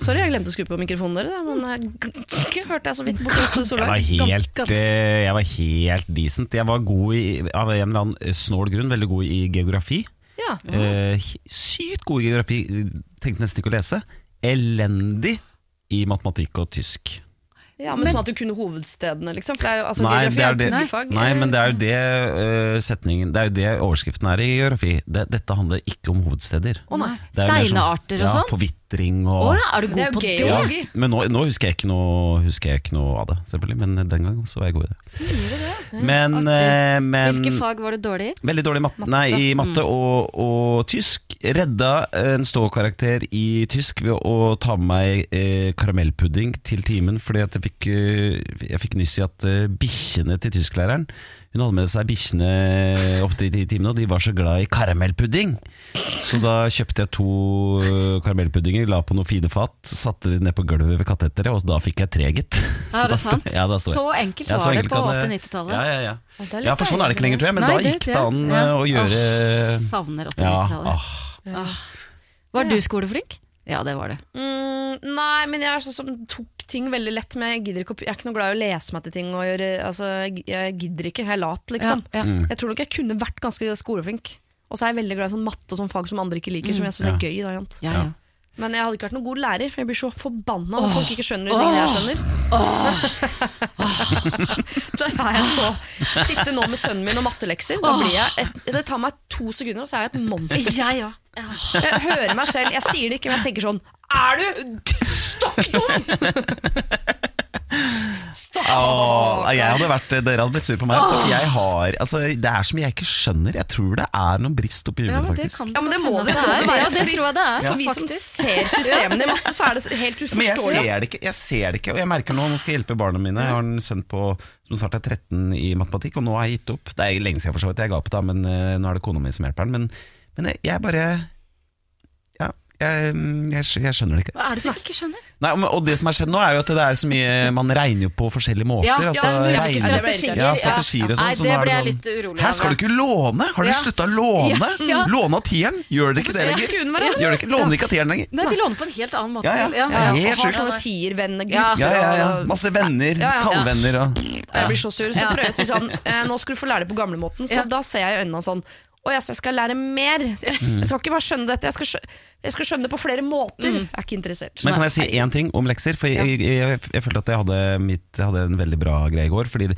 Sorry, jeg glemte å skru på mikrofonen deres, men jeg hørte jeg så vidt på hos Jeg var helt, eh, jeg var helt decent. Jeg var god i, av en eller annen snål grunn, veldig god i geografi. Ja. Eh, sykt god i geografi, tenkte nesten ikke å lese. Elendig i matematikk og tysk. ja, men sånn at du kunne hovedstedene, liksom? For det er jo, altså, Nei, geografi det er er jo det- puggefag. Nei, men det er jo det uh, setningen Det er jo det overskriften er i geografi. Det, dette handler ikke om hovedsteder. Å nei. Steinarter er jo mer sånn- og ja, sånn? og oh, ja, er du Det er god på det? ja, men nå, nå husker, jeg ikke noe, husker jeg ikke noe av det, selvfølgelig. Men den gang så var jeg god i det. Men, eh, men Hvilke fag var du dårlig i? Veldig dårlig i matte, nei, i matte og, og tysk. Redda en ståkarakter i tysk ved å ta med meg eh, karamellpudding til timen, fordi at jeg fikk, eh, jeg fikk nyss i at eh, bikkjene til tysklæreren Hun hadde med seg bikkjene til de timene, og de var så glad i karamellpudding. Så da kjøpte jeg to eh, karamellpuddinger, la på noen fine fat, satte de ned på gulvet ved katteteret, og da fikk jeg tre, gitt. Ja, det er sant? Ja. Så enkelt Ja, så var det på 80-90-tallet. Ja, ja, ja. Ja, for sånn er det ikke lenger, tror jeg, men Nei, da gikk det det- an eh, å gjøre Savner 80-90-tallet. ah. Var du skoleflink? Ja, det var det. Mm, nei, men jeg er sånn som tok ting veldig lett. Men jeg gidder ikke å, Jeg er ikke noe glad i å lese meg til ting. Og gjøre, altså, jeg, jeg gidder ikke, jeg er lat, liksom. Ja, ja. Mm. Jeg tror nok jeg kunne vært ganske skoleflink. Og så er jeg veldig glad i sånn matte og sånn fag som andre ikke liker. Som jeg synes er gøy da, ja. Men jeg hadde ikke vært noen god lærer, for jeg blir så forbanna når folk ikke skjønner de tingene jeg skjønner. Der er jeg så Sitte nå med sønnen min og mattelekser. Et, det tar meg to sekunder, og så er jeg et monster. Jeg ja. Jeg hører meg selv, jeg sier det ikke, men jeg tenker sånn Er du stokk dum?! Åh, jeg hadde vært, dere hadde blitt sur på meg. Altså, jeg har, altså, det er så mye jeg ikke skjønner. Jeg tror det er noen brist oppi huet, faktisk. Ja, men det må det, det må det være. Ja, det tror jeg det er. For vi som ser systemene i matte, så er det helt Men jeg uforståelig. ser, det ikke, jeg ser det ikke, og jeg merker nå Nå skal jeg hjelpe barna mine. Jeg har en sønn på, som snart er 13 i matematikk, og nå har jeg gitt opp. Det er lenge siden for så vidt jeg ga opp, da, men eh, nå er det kona mi som hjelper han. Men, men jeg, jeg bare jeg, jeg, jeg skjønner det ikke. Hva er det du ikke skjønner? Nei, og- Og det som har skjedd nå, er jo at det er så mye Man regner jo på forskjellige måter. Ja, altså, ja, strategier. Ja, strategier og sånn. Nei, så det nå er ble jeg sånn, litt urolig Hæ, skal du ikke låne? Har dere Ja. slutta å låne? Ja. Låne av tieren? Gjør dere ikke det lenger? Gjør ikke, låner ikke av tieren lenger? Nei, de låner på en helt annen måte. Ja, ja. Ja, Ja, helt sjukt. sånne tiervennegrupper. Ja. Ja, ja, ja. Masse venner, Ja, ja. tallvenner og Jeg blir så sur. Så prøver jeg å si sånn eh, Nå skal du få lære det på gamlemåten. Så Ja. da ser jeg i øynene sånn Å ja, så jeg skal lære mer. Jeg skal ikke bare skjønne dette, jeg skal, skjø jeg skal skjønne det på flere måter. Jeg er ikke interessert. Men kan jeg si én ting om lekser? For jeg, jeg, jeg, jeg følte at jeg hadde, mitt, jeg hadde en veldig bra greie i går. Fordi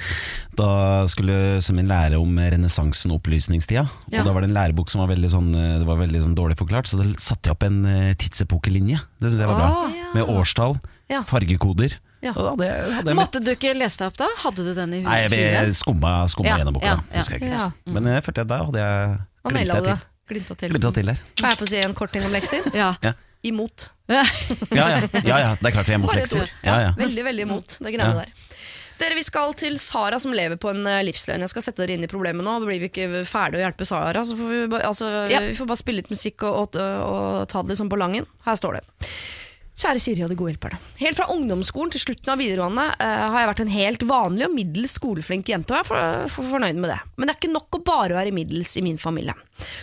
Da skulle sønnen min lære om renessansen og opplysningstida. Ja. Og da var det en lærebok som var veldig, sånn, det var veldig sånn dårlig forklart, så da satte jeg opp en eh, tidsepokelinje. Det syns jeg var bra. Med årstall, Ja. fargekoder. Ja. Da det, hadde jeg Måtte mitt. du ikke lese deg opp da? Hadde du den i Nei, jeg, skumma, skumma Ja, gjennom boka, ja, jeg. Ja. Men jeg følte at da hadde jeg glimta det. til. Glimta til. Glimta til der. Kan jeg få si en kort ting om lekser? Ja. Ja. Imot. Ja, ja, ja, ja, det er klart vi er imot lekser. Ja, ja. Veldig, veldig imot det greiene der. Dere, Vi skal til Sara som lever på en eh, livsløgn. Jeg skal sette dere inn i problemet nå. Blir vi ikke ferdig å hjelpe Sara. Så får vi, altså, vi får bare spille litt musikk og, og, og ta det liksom på langen. Her står det. Kjære Siri og de gode hjelperne. Helt fra ungdomsskolen til slutten av videregående uh, har jeg vært en helt vanlig og middels skoleflink jente, og jeg er for, for fornøyd med det. Men det er ikke nok å bare være middels i min familie.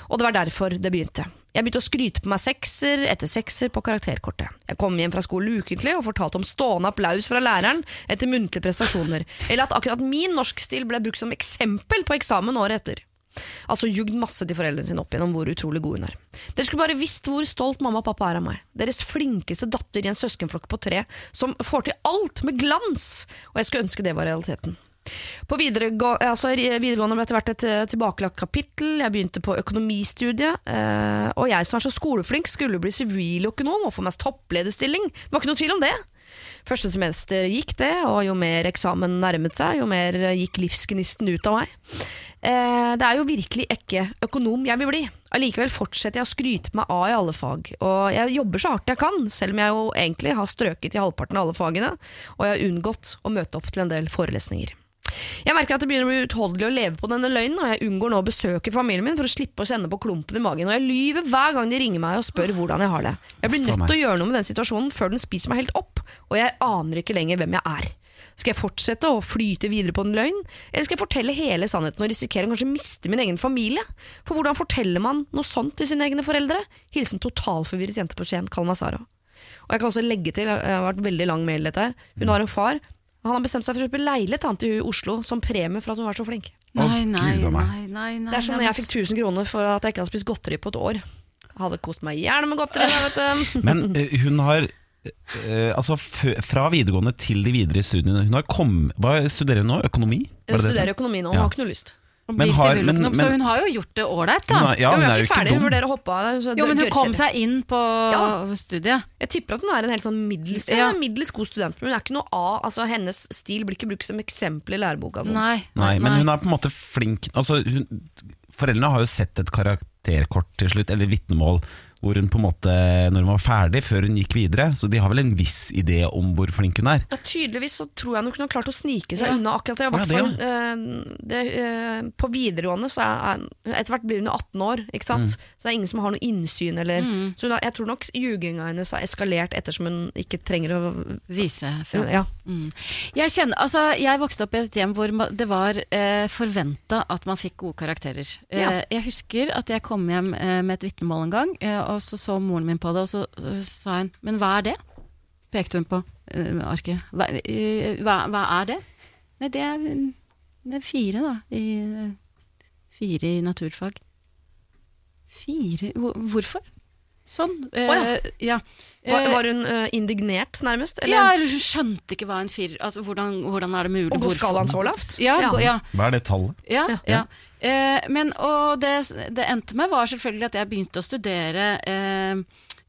Og det var derfor det begynte. Jeg begynte å skryte på meg sekser etter sekser på karakterkortet. Jeg kom hjem fra skolen ukentlig og fortalte om stående applaus fra læreren etter muntlige prestasjoner, eller at akkurat min norskstil ble brukt som eksempel på eksamen året etter. Altså jugd masse til foreldrene sine opp igjennom hvor utrolig god hun er. Dere skulle bare visst hvor stolt mamma og pappa er av meg. Deres flinkeste datter i en søskenflokk på tre som får til alt med glans, og jeg skulle ønske det var realiteten. På videregå altså, videregående ble etter hvert et eh, tilbakelagt kapittel, jeg begynte på økonomistudiet, eh, og jeg som er så skoleflink skulle bli siviløkonom og få mest topplederstilling. Det var ikke noe tvil om det. Første semester gikk det, og jo mer eksamen nærmet seg, jo mer eh, gikk livsgnisten ut av meg. Eh, det er jo virkelig ikke økonom jeg vil bli. Allikevel fortsetter jeg å skryte meg av i alle fag. Og jeg jobber så hardt jeg kan, selv om jeg jo egentlig har strøket i halvparten av alle fagene, og jeg har unngått å møte opp til en del forelesninger. Jeg merker at det begynner å bli utholdelig å leve på denne løgnen, og jeg unngår nå å besøke familien min for å slippe å kjenne på klumpen i magen, og jeg lyver hver gang de ringer meg og spør hvordan jeg har det. Jeg blir nødt til å gjøre noe med den situasjonen før den spiser meg helt opp, og jeg aner ikke lenger hvem jeg er. Skal jeg fortsette å flyte videre på en løgn, eller skal jeg fortelle hele sannheten og risikere å kanskje miste min egen familie? For hvordan forteller man noe sånt til sine egne foreldre? Hilsen totalforvirret jente på Skien, kall meg Sara. Og jeg kan også legge til, jeg har vært veldig lang mail dette her, hun har en far, han har bestemt seg for å kjøpe leilighet til hun i Oslo som premie for at hun var så flink. Nei, nei, nei, nei, nei. Det er som når jeg fikk 1000 kroner for at jeg ikke hadde spist godteri på et år. Hadde kost meg gjerne med godteri. Vet du. Men eh, hun har eh, Altså f fra videregående til de videre studiene Hun har kom, Hva studerer hun nå? Økonomi? Hun studerer økonomi nå, hun Ja. har ikke noe lyst. Og Men har- men, men- så hun har jo gjort det ålreit, da. Hun ja, hun hun er jo ikke ferdig, ferdig, hun vurderer å hoppe av. så Jo, men hun kom seg inn på Ja. studiet. Jeg tipper at hun er en helt sånn middels, Ja. ja. middels god student, men hun er ikke noe A. Altså, hennes stil blir ikke brukt som eksempel i læreboka. Sånn. Nei, Nei, men hun er på en måte flink altså, hun, Foreldrene har jo sett et karakterkort til slutt, eller vitnemål, hvor hun på en måte, når hun var ferdig, før hun gikk videre, så de har vel en viss idé om hvor flink hun er. Ja, tydeligvis så tror jeg nok hun har klart å snike seg Ja. unna akkurat det. I Ja, hvert det, fall, eh, det, uh, på videregående så er Etter hvert blir hun jo 18 år, ikke sant? Mm. så det er ingen som har noe innsyn. Eller, Så hun har, jeg tror nok ljuginga hennes har eskalert ettersom hun ikke trenger å Vise Fra. ja. Mm. Jeg, kjenner, altså, jeg vokste opp i et hjem hvor det var eh, forventa at man fikk gode karakterer. Ja. Eh, jeg husker at jeg kom hjem eh, med et vitnemål en gang, eh, og så så moren min på det, og så sa hun 'men hva er det?' pekte hun på arket. Hva, hva, hva er det? Nei, det er, det er fire, da. I, fire i naturfag. Fire Hvorfor? Sånn. eh, ja. Var, Eh, var hun uh, indignert, nærmest? Eller? ja, eller hun skjønte ikke hva en firer altså, hvordan, hvordan er det mulig? Og går skal skalaen så lavt? Ja, Ja. ja, Hva er det tallet? ja, Ja. ja. Eh, men, og det det endte med, var selvfølgelig at jeg begynte å studere eh,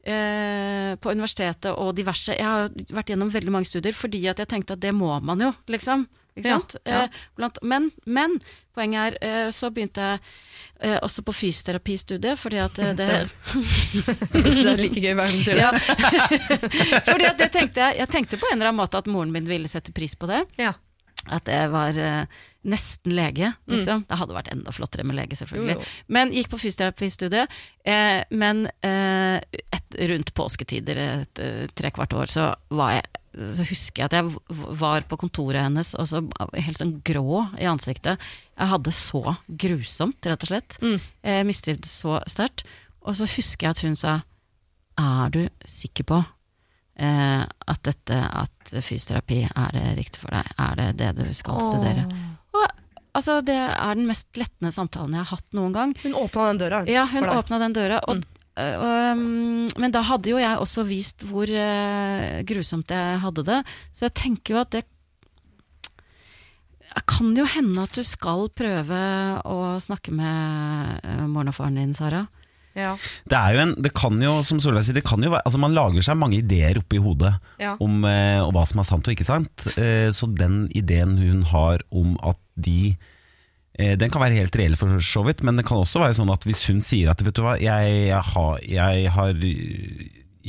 eh, på universitetet og diverse Jeg har vært gjennom veldig mange studier fordi at jeg tenkte at det må man jo, liksom. Ikke Ja, sant? ja. Eh, blant, men, men poenget er, eh, så begynte jeg eh, også på fysioterapistudiet, fordi at det det det er like gøy hver gang du sier det. Fordi at tenkte jeg, tenkte på en eller annen måte at moren min ville sette pris på det. Ja. At jeg var eh, nesten lege, liksom. Det hadde vært enda flottere med lege, selvfølgelig. Jo, jo. Men gikk på fysioterapistudiet. Eh, men eh, et, rundt påsketider, et tre trekvart år, så var jeg så husker jeg at jeg var på kontoret hennes og så helt sånn grå i ansiktet. Jeg hadde så grusomt, rett og slett. Mm. Jeg mistrivdes så sterkt. Og så husker jeg at hun sa Er du sikker på eh, at dette, at fysioterapi er det riktig for deg? Er det det du skal studere? Og altså, det er den mest lettende samtalen jeg har hatt noen gang. Hun åpna den døra. Ja, hun åpna den døra. Og, um, men da hadde jo jeg også vist hvor øh, grusomt jeg hadde det. Så jeg tenker jo at det kan jo hende at du skal prøve å snakke med øh, moren og faren din, Sara. Ja. Det er jo en, det kan jo, som Solveig sier, det kan jo være, altså man lager seg mange ideer oppi hodet Ja. om eh, hva som er sant og ikke sant. Eh, så den ideen hun har om at de eh, Den kan være helt reell for så vidt, men det kan også være sånn at hvis hun sier at vet du hva, jeg, jeg har, jeg har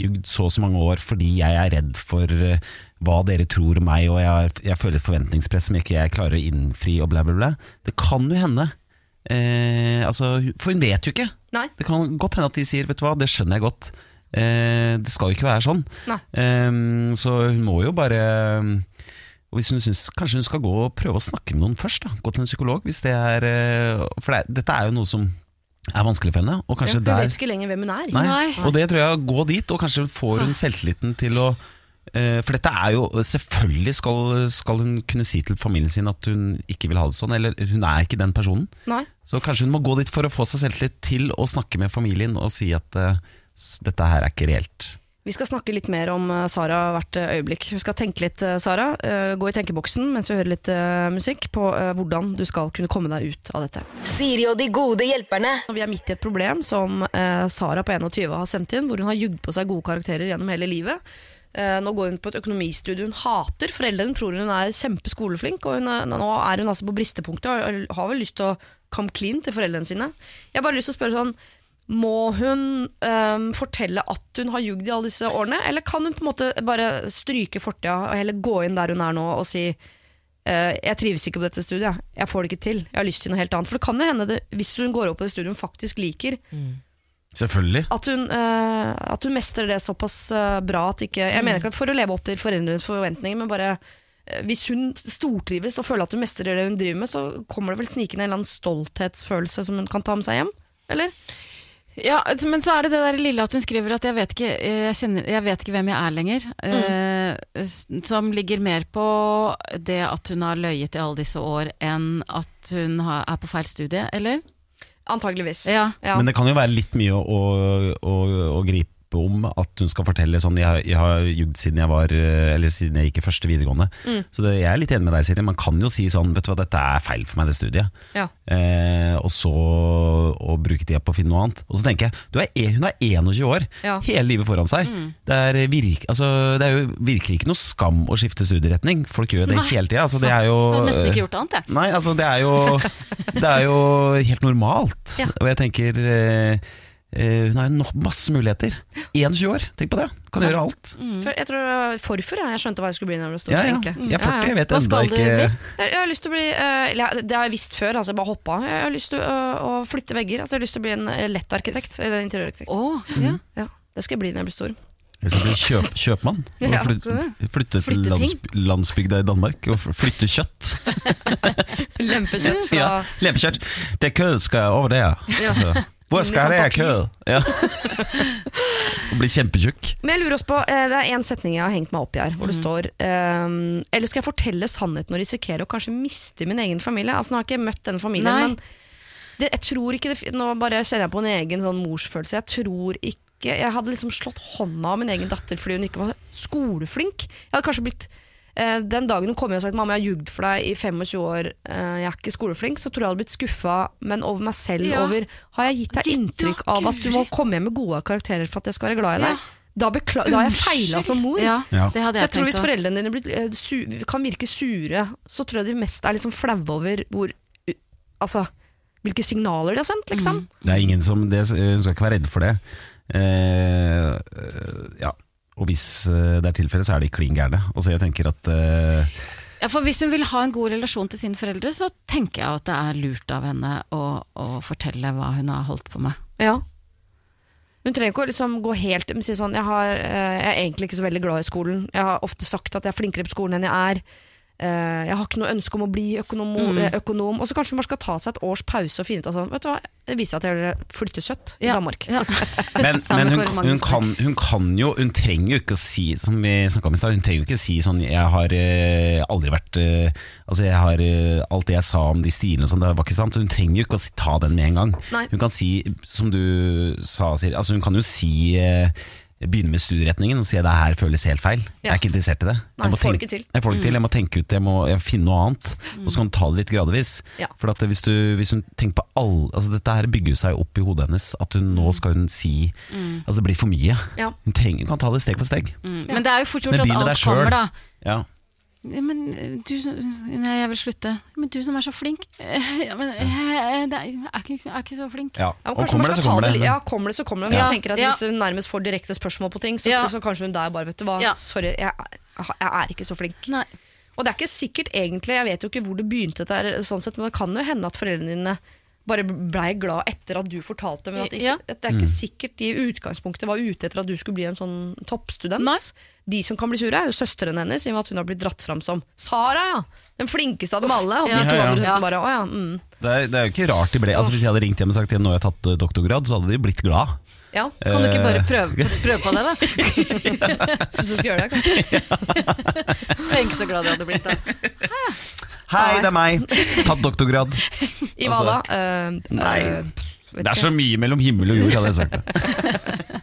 jugd så og så mange år fordi jeg er redd for eh, hva dere tror om meg, og jeg, har- jeg føler et forventningspress som ikke jeg klarer å innfri, og bla, bla, bla. Det kan jo hende. Eh, altså, for hun vet jo ikke. Nei. Det kan godt hende at de sier, vet du hva, det skjønner jeg godt. Eh, det skal jo ikke være sånn. Eh, så hun må jo bare og hvis hun synes, Kanskje hun skal gå og prøve å snakke med noen først. Da. Gå til en psykolog. Hvis det er, eh, for det, er- dette er jo noe som er vanskelig for henne. Og Ja, hun der vet ikke lenger hvem hun er. Nei. Nei. Og det tror jeg, gå dit, og kanskje får hun selvtilliten til å eh, For dette er jo Selvfølgelig skal, skal hun kunne si til familien sin at hun ikke vil ha det sånn, eller hun er ikke den personen. Nei. Så kanskje hun må gå dit for å få seg selvtillit til å snakke med familien og si at uh, dette her er ikke reelt. Vi skal snakke litt mer om eh, Sara hvert eh, øyeblikk. Vi skal tenke litt, eh, Sara. Gå i tenkeboksen mens vi hører litt musikk på hvordan du skal kunne komme deg ut av dette. Siri og de gode hjelperne. Vi er midt i et problem som Sara på 21 har sendt inn, hvor hun har jugd på seg gode karakterer gjennom hele livet. Nå går hun på et økonomistudio hun hater. Foreldrene tror hun er kjempeskoleflink, og er, nå er hun altså på bristepunktet og har vel lyst til å come clean til foreldrene sine. Jeg har bare lyst til å spørre sånn må hun um, fortelle at hun har jugd i alle disse årene, eller kan hun på en måte bare stryke fortida og heller gå inn der hun er nå og si uh, jeg trives ikke på dette studiet, jeg får det ikke til, jeg har lyst til noe helt annet. For det kan jo hende, det, hvis hun går opp på det studiet hun faktisk liker, Selvfølgelig. at hun, uh, at hun mestrer det såpass uh, bra at ikke Jeg mener ikke for å leve opp til foreldrenes forventninger, men bare uh, hvis hun stortrives og føler at hun mestrer det hun driver med, så kommer det vel snikende en eller annen stolthetsfølelse som hun kan ta med seg hjem? Eller? Ja, altså, men så er det det der lille at hun skriver at jeg vet ikke, jeg kjenner, jeg vet ikke hvem jeg er lenger. Eh, som ligger mer på det at hun har løyet i alle disse år, enn at hun har, er på feil studie, eller? Antageligvis. Ja. Ja. Men det kan jo være litt mye å, å, å, å gripe om at hun skal fortelle sånn Jeg, jeg har jugd siden jeg var eh, Eller siden jeg gikk i første videregående. Mm. Så det, jeg er litt enig med deg, Siri. Man kan jo si sånn Vet du hva, dette er feil for meg, det studiet. Ja. Eh, og så å bruke tida på å finne noe annet. Og så tenker jeg, du er, e- hun er 21 år, Ja. hele livet foran seg. Det, er virke, altså, det er jo virkelig ikke noe skam å skifte studieretning. Folk gjør det Nei. hele tida. Altså, det er jo Jeg har nesten ikke gjort annet, jeg. Nei, altså det er jo, det er jo helt normalt. Ja. Og jeg tenker eh, Hun har jo masse muligheter. 21 år, tenk på det. Kan gjøre alt. Mm. jeg tror det var Forfør ja. jeg skjønte hva jeg skulle bli når jeg ble stor. Ja, ja. Jeg er 40, jeg vet ennå ikke bli? Jeg, jeg har lyst til å bli eh, Det har jeg visst før, altså jeg bare hoppa. Jeg har lyst til å, å flytte vegger. Altså jeg har lyst til å bli en lettarkitekt. lett arkitekt. Eller interiørarkitekt. Ja. Ja, det skal jeg bli når jeg blir stor. Jeg skal bli kjøp, kjøpmann. Flytte, flytte til landsby, landsbygda i Danmark og flytte kjøtt. Lempekjøtt fra Ja, lempekjøtt. Det køret skal over der. Ja. Altså, hvor skal liksom, jeg køl? Ja. Og bli kjempetjukk. Men jeg lurer også på, eh, det er en setning jeg har hengt meg opp i her, hvor det mm. står um, Eller skal jeg fortelle sannheten og risikere å kanskje miste min egen familie? Altså Nå har jeg ikke møtt denne familien, Nei. men det, jeg tror ikke det, Nå bare kjenner jeg på en egen sånn morsfølelse. Jeg tror ikke Jeg hadde liksom slått hånda av min egen datter fordi hun ikke var skoleflink. Jeg hadde kanskje blitt Den dagen hun kom hjem og at Mamma, jeg har jugd for deg i 25 år, eh, jeg er ikke skoleflink, så tror jeg jeg hadde blitt skuffa, men over meg selv. Ja. Over Har jeg gitt deg Gitt inntrykk av at du må komme hjem med gode karakterer for at jeg skal være glad i deg? Ja. Da, bekla da har jeg feila som mor. Ja, Ja. det hadde Så jeg jeg tror Hvis foreldrene dine blir, eh, su kan virke sure, så tror jeg de mest er sånn flaue over hvor, altså, hvilke signaler de har sendt. Liksom. Det er ingen som det, Hun skal ikke være redd for det. Uh, uh, ja. Og hvis eh, det er tilfellet, så er de klin gærne. Altså, jeg tenker at uh... Ja, for Hvis hun vil ha en god relasjon til sine foreldre, så tenker jeg at det er lurt av henne å, å fortelle hva hun har holdt på med. Ja. Hun trenger ikke å liksom gå helt men si sånn, jeg, har, eh, jeg er egentlig ikke så veldig glad i skolen. Jeg har ofte sagt at jeg er flinkere på skolen enn jeg er. Eh, jeg har ikke noe ønske om å bli økonom. Mm. eh, økonom. Og så kanskje hun bare skal ta seg et års pause og finne ut av sånn, vet du hva, det viser seg at jeg vil flytte kjøtt i Ja. Danmark. Ja. Men, men hun, hun, kan, hun kan jo Hun trenger jo ikke å si Som vi snakket om i stad Hun trenger jo ikke å si sånn Jeg har eh, aldri vært eh, Altså jeg har eh, Alt det jeg sa om de stilene og sånn Det var ikke sant hun trenger jo ikke å si- ta den med en gang Nei. Hun kan si Som du sa Siri Altså hun kan jo si Begynne med studieretningen Og si at det her føles helt feil. Jeg er ikke interessert i det. Nei, Jeg må tenke- til. Jeg ikke til. Jeg må tenke ut Jeg må jeg finne noe annet. Og så kan du ta det litt gradvis. Ja. For at hvis, du, hvis hun tenker på all Altså dette her bygger seg opp i hodet hennes At hun nå skal hun si Altså det blir for mye. Ja. Hun, trenger, hun kan ta det steg for steg. Mm. Men det er jo fort gjort at alt kommer, da. Men eh, du som Nei, jeg vil slutte. Men du som er så flink. Eh, Ja, men jeg, det er, jeg er, ikke, jeg er ikke så flink. ja. Ja, Og kanskje kommer man det, så ta kommer det li- Ja, kommer det, så kommer det. Men Ja. Jeg tenker at Ja. Hvis hun nærmest får direkte spørsmål på ting, så, Ja. så kanskje hun der bare Vet du hva, Ja. sorry, jeg, jeg er ikke så flink. Nei. Og det er ikke sikkert egentlig, jeg vet jo ikke hvor det begynte, der, sånn sett, men det kan jo hende at foreldrene dine bare blei glad etter at du fortalte. Men at, ikke, Ja. at det er ikke sikkert de i utgangspunktet var ute etter at du skulle bli en sånn toppstudent. Nei. De som kan bli sure, er jo søstrene hennes, i og med at hun har blitt dratt fram som Sara, ja! Den flinkeste av dem alle. Og Ja. de to Ja, ja. andre bare ja. Mm. det, er, det er jo ikke rart de ble altså Hvis jeg hadde ringt hjem og sagt nå har jeg tatt eh, doktorgrad Så hadde de blitt glad ja. Kan du ikke bare Eh. prøve, prøve på det, da? Syns du skal gjøre det? Kan. Tenk så glad jeg hadde blitt da. Hei, det er meg Tatt doktorgrad I hva Altså, da? Eh, nei. eh, vet Det er ikke. så mye mellom himmel og jord, hadde jeg sagt det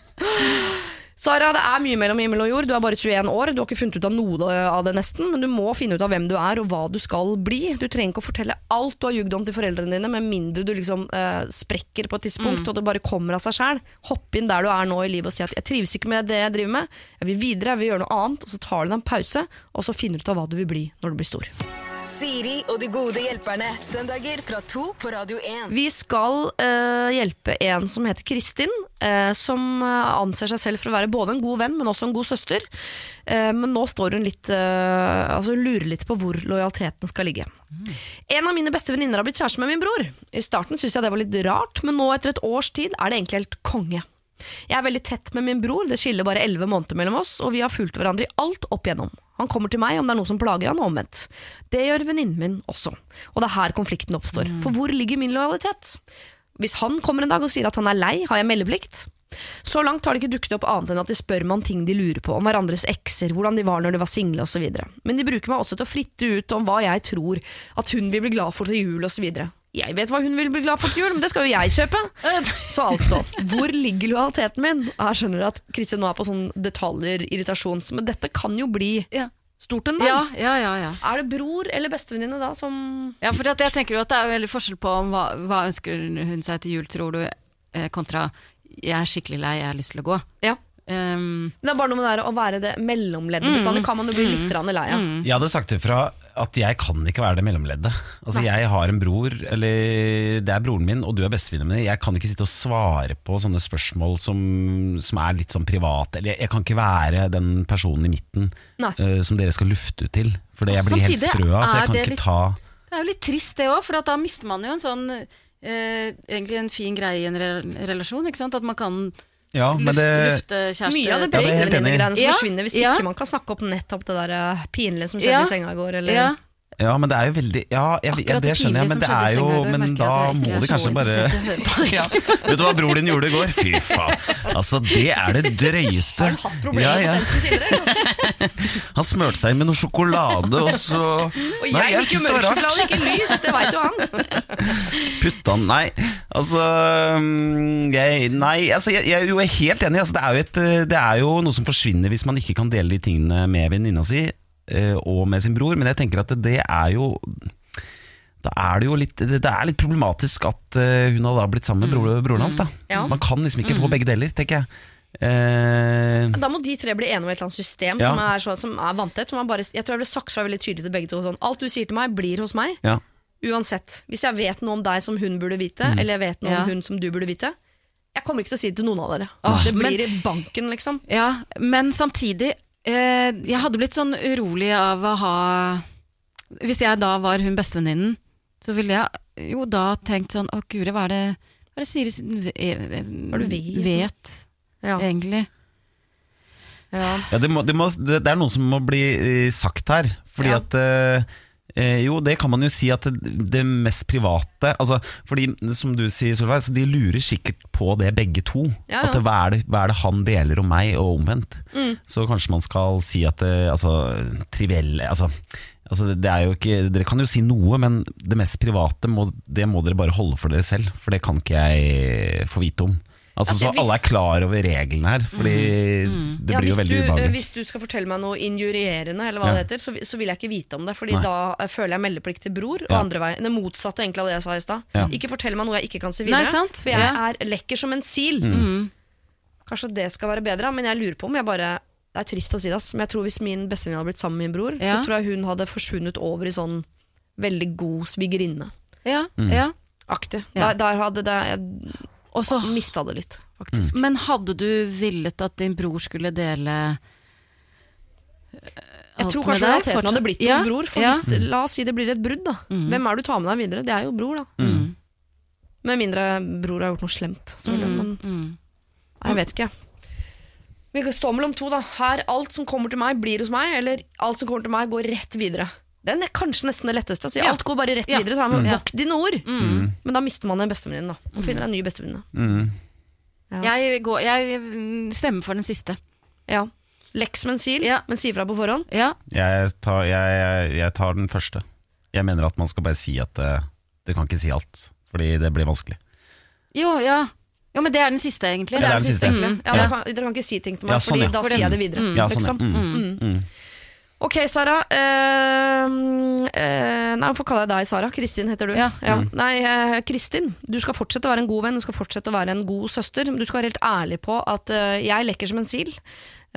Sara, det er mye mellom himmel og jord. Du er bare 21 år. Du har ikke funnet ut av noe av det nesten, men du må finne ut av hvem du er og hva du skal bli. Du trenger ikke å fortelle alt du har jugd om til foreldrene dine, med mindre du liksom eh, sprekker på et tidspunkt og det bare kommer av seg sjæl. Hopp inn der du er nå i livet og si at 'jeg trives ikke med det jeg driver med', jeg vil videre, jeg vil gjøre noe annet, og så tar du deg en pause, og så finner du ut av hva du vil bli når du blir stor. Siri og de gode hjelperne. Søndager fra to på Radio 1. Vi skal eh, hjelpe en som heter Kristin, eh, som eh, anser seg selv for å være både en god venn, men også en god søster. Eh, men nå står hun litt eh, Altså hun lurer litt på hvor lojaliteten skal ligge. En av mine beste venninner har blitt kjæreste med min bror. I starten syntes jeg det var litt rart, men nå etter et års tid er det egentlig helt konge. Jeg er veldig tett med min bror, det skiller bare elleve måneder mellom oss, og vi har fulgt hverandre i alt opp igjennom. Han kommer til meg om det er noe som plager han, og omvendt. Det gjør venninnen min også. Og det er her konflikten oppstår. For hvor ligger min lojalitet? Hvis han kommer en dag og sier at han er lei, har jeg meldeplikt. Så langt har det ikke dukket opp annet enn at de spør meg om ting de lurer på, om hverandres ekser, hvordan de var når de var single osv. Men de bruker meg også til å fritte ut om hva jeg tror at hun vil bli glad for til jul osv. Jeg vet hva hun vil bli glad for til jul, men det skal jo jeg kjøpe. Så altså, hvor ligger lojaliteten min? Her skjønner du at Kristin nå er på sånn detaljer, irritasjon, men dette kan jo bli Ja. stort en dag. Ja, ja, ja, ja. Er det bror eller bestevenninne da som ja for jeg tenker jo at det er veldig forskjell på om hva, hva ønsker hun seg til jul, tror du, eh, kontra jeg er skikkelig lei, jeg har lyst til å gå. Ja. Um, Det er bare noe med det å være det mellomleddet bestandig kan man jo bli litt grann lei av. Jeg hadde sagt ifra at jeg kan ikke være det mellomleddet. Altså Jeg har en bror, eller det er broren min, og du er bestevenninnen min. Jeg kan ikke sitte og svare på sånne spørsmål som, som er litt sånn private. Eller jeg, jeg kan ikke være den personen i midten eh, som dere skal lufte ut til. For jeg blir helt Samtidig sprø av, så jeg kan ikke litt- ta det er jo litt trist det òg, for at da mister man jo en sånn uh, Egentlig en fin greie i en relasjon. Ikke sant? At man kan Ja, men lufte, det Mye av det Ja, bestevenninnegreiene som Ja, forsvinner hvis ja. ikke man kan snakke opp nettopp det der eh, pinlige som skjedde Ja. i senga i går. Eller Ja, men det er jo veldig Ja, jeg, ja det skjønner jeg, men det er jo Men da må det kanskje bare ja. Vet du hva bror din gjorde i går? Fy faen. Altså, det er det drøyeste. Har du hatt problemer Ja, ja. tidligere? Han smurte seg inn med noe sjokolade, og så Og Nei, jeg liker jo synes det var mørk sjokolade, ikke lys, det veit jo han. Putta Nei, altså mm, jeg, Nei, altså jeg, jeg er helt enig. Altså, det, er et, eh, det er jo noe som forsvinner hvis man ikke kan dele de tingene med venninna si og med sin bror, men jeg tenker at det er jo da er det jo litt, det er litt problematisk at eh, hun har da blitt sammen med bro, broren hans. Da. Ja. Man kan liksom ikke få begge deler, tenker jeg. Eh, Da må de tre bli enige om et eller annet system Ja. som er, så, som er vanntett. som man bare- Jeg tror jeg ble sagt fra veldig tydelig til begge to. Sånn, alt du sier til meg, blir hos meg. ja. Uansett. Hvis jeg vet noe om deg som hun burde vite, Mm. eller jeg vet noe Ja. om hun som du burde vite, jeg kommer ikke til å si det til noen av dere. Åh, det men- blir i banken, liksom. Ja, men samtidig eh, Jeg hadde blitt sånn urolig av å ha Hvis jeg da var hun bestevenninnen, så ville jeg jo da tenkt sånn Å, guri, hva er det Hva er det Siri vet? vet, Ja. egentlig? Ja. Ja, det, må, det, må, det, er noe som må bli eh, sagt her. Fordi Ja. at eh, eh, Jo, det kan man jo si at det, det mest private altså, Fordi, som du sier, Solveig, så de lurer sikkert på det begge to. Ja, ja. At hva, er det, hva er det han deler om meg, og omvendt. Mm. Så kanskje man skal si at det, altså, trivielle altså, altså, det er jo ikke, Dere kan jo si noe, men det mest private må, det må dere bare holde for dere selv. For det kan ikke jeg få vite om. Altså, Altså, så alle er hvis- klar over reglene her, Fordi det Ja, blir jo veldig du, eh, ubehagelig. hvis du skal fortelle meg noe injurierende, eller hva Ja. det heter, så, så vil jeg ikke vite om det. Fordi Nei. da eh, føler jeg meldeplikt til bror, og Ja. andre veien. Det motsatte egentlig av det jeg sa i stad. Ja. Ikke fortell meg noe jeg ikke kan se Nei, videre. sant. For jeg Ja. er lekker som en sil. Mm. Kanskje det skal være bedre, men jeg lurer på om jeg bare Det er trist å si det, men jeg tror hvis min bestevenninne hadde blitt sammen med min bror, Ja. så tror jeg hun hadde forsvunnet over i sånn veldig god svigerinne-aktig. Ja, Mm. ja. Der, Ja. der hadde det Og så mista det litt, faktisk. Men hadde du villet at din bror skulle dele Jeg alt tror med kanskje fortsatt? hadde blitt Ja, hos bror. For ja. hvis, La oss si det blir et brudd, da. Mm. Hvem er det du tar med deg videre? Det er jo bror, da. Mm. Med mindre bror har gjort noe slemt. Men Mm. nei, jeg vet ikke. Vi kan stå mellom to, da. Her, alt som kommer til meg, blir hos meg, eller alt som kommer til meg, går rett videre. Den er kanskje nesten det letteste. Altså. Ja. Alt går bare rett Ja. videre, så har man mm. vokt dine ord. Mm. Men da mister man en bestevenninne, da. Og finner en ny bestevenninne. Mm. Ja. Jeg, går, jeg mm, stemmer for den siste. Ja. Leks med en sil, Ja. men si fra på forhånd. Ja, Jeg tar, jeg, jeg, jeg tar den første. Jeg mener at man skal bare si at det, det kan ikke si alt, fordi det blir vanskelig. jo, ja. Jo, men det er den siste, egentlig. Det er den siste, Mm. egentlig. Ja, Ja. dere, kan, dere kan ikke si ting til meg, Ja, sånn, Fordi ja. da For sier jeg det videre. Ja, sånn, ja. liksom. Mm. Mm. Ok, Sara. Uh, uh, nei, hvorfor kaller jeg deg Sara? Kristin heter du. Ja. Mm. Nei, uh, Kristin. Du skal fortsette å være en god venn, du skal fortsette å være en god søster. Men du skal være helt ærlig på at eh, jeg lekker som en sil.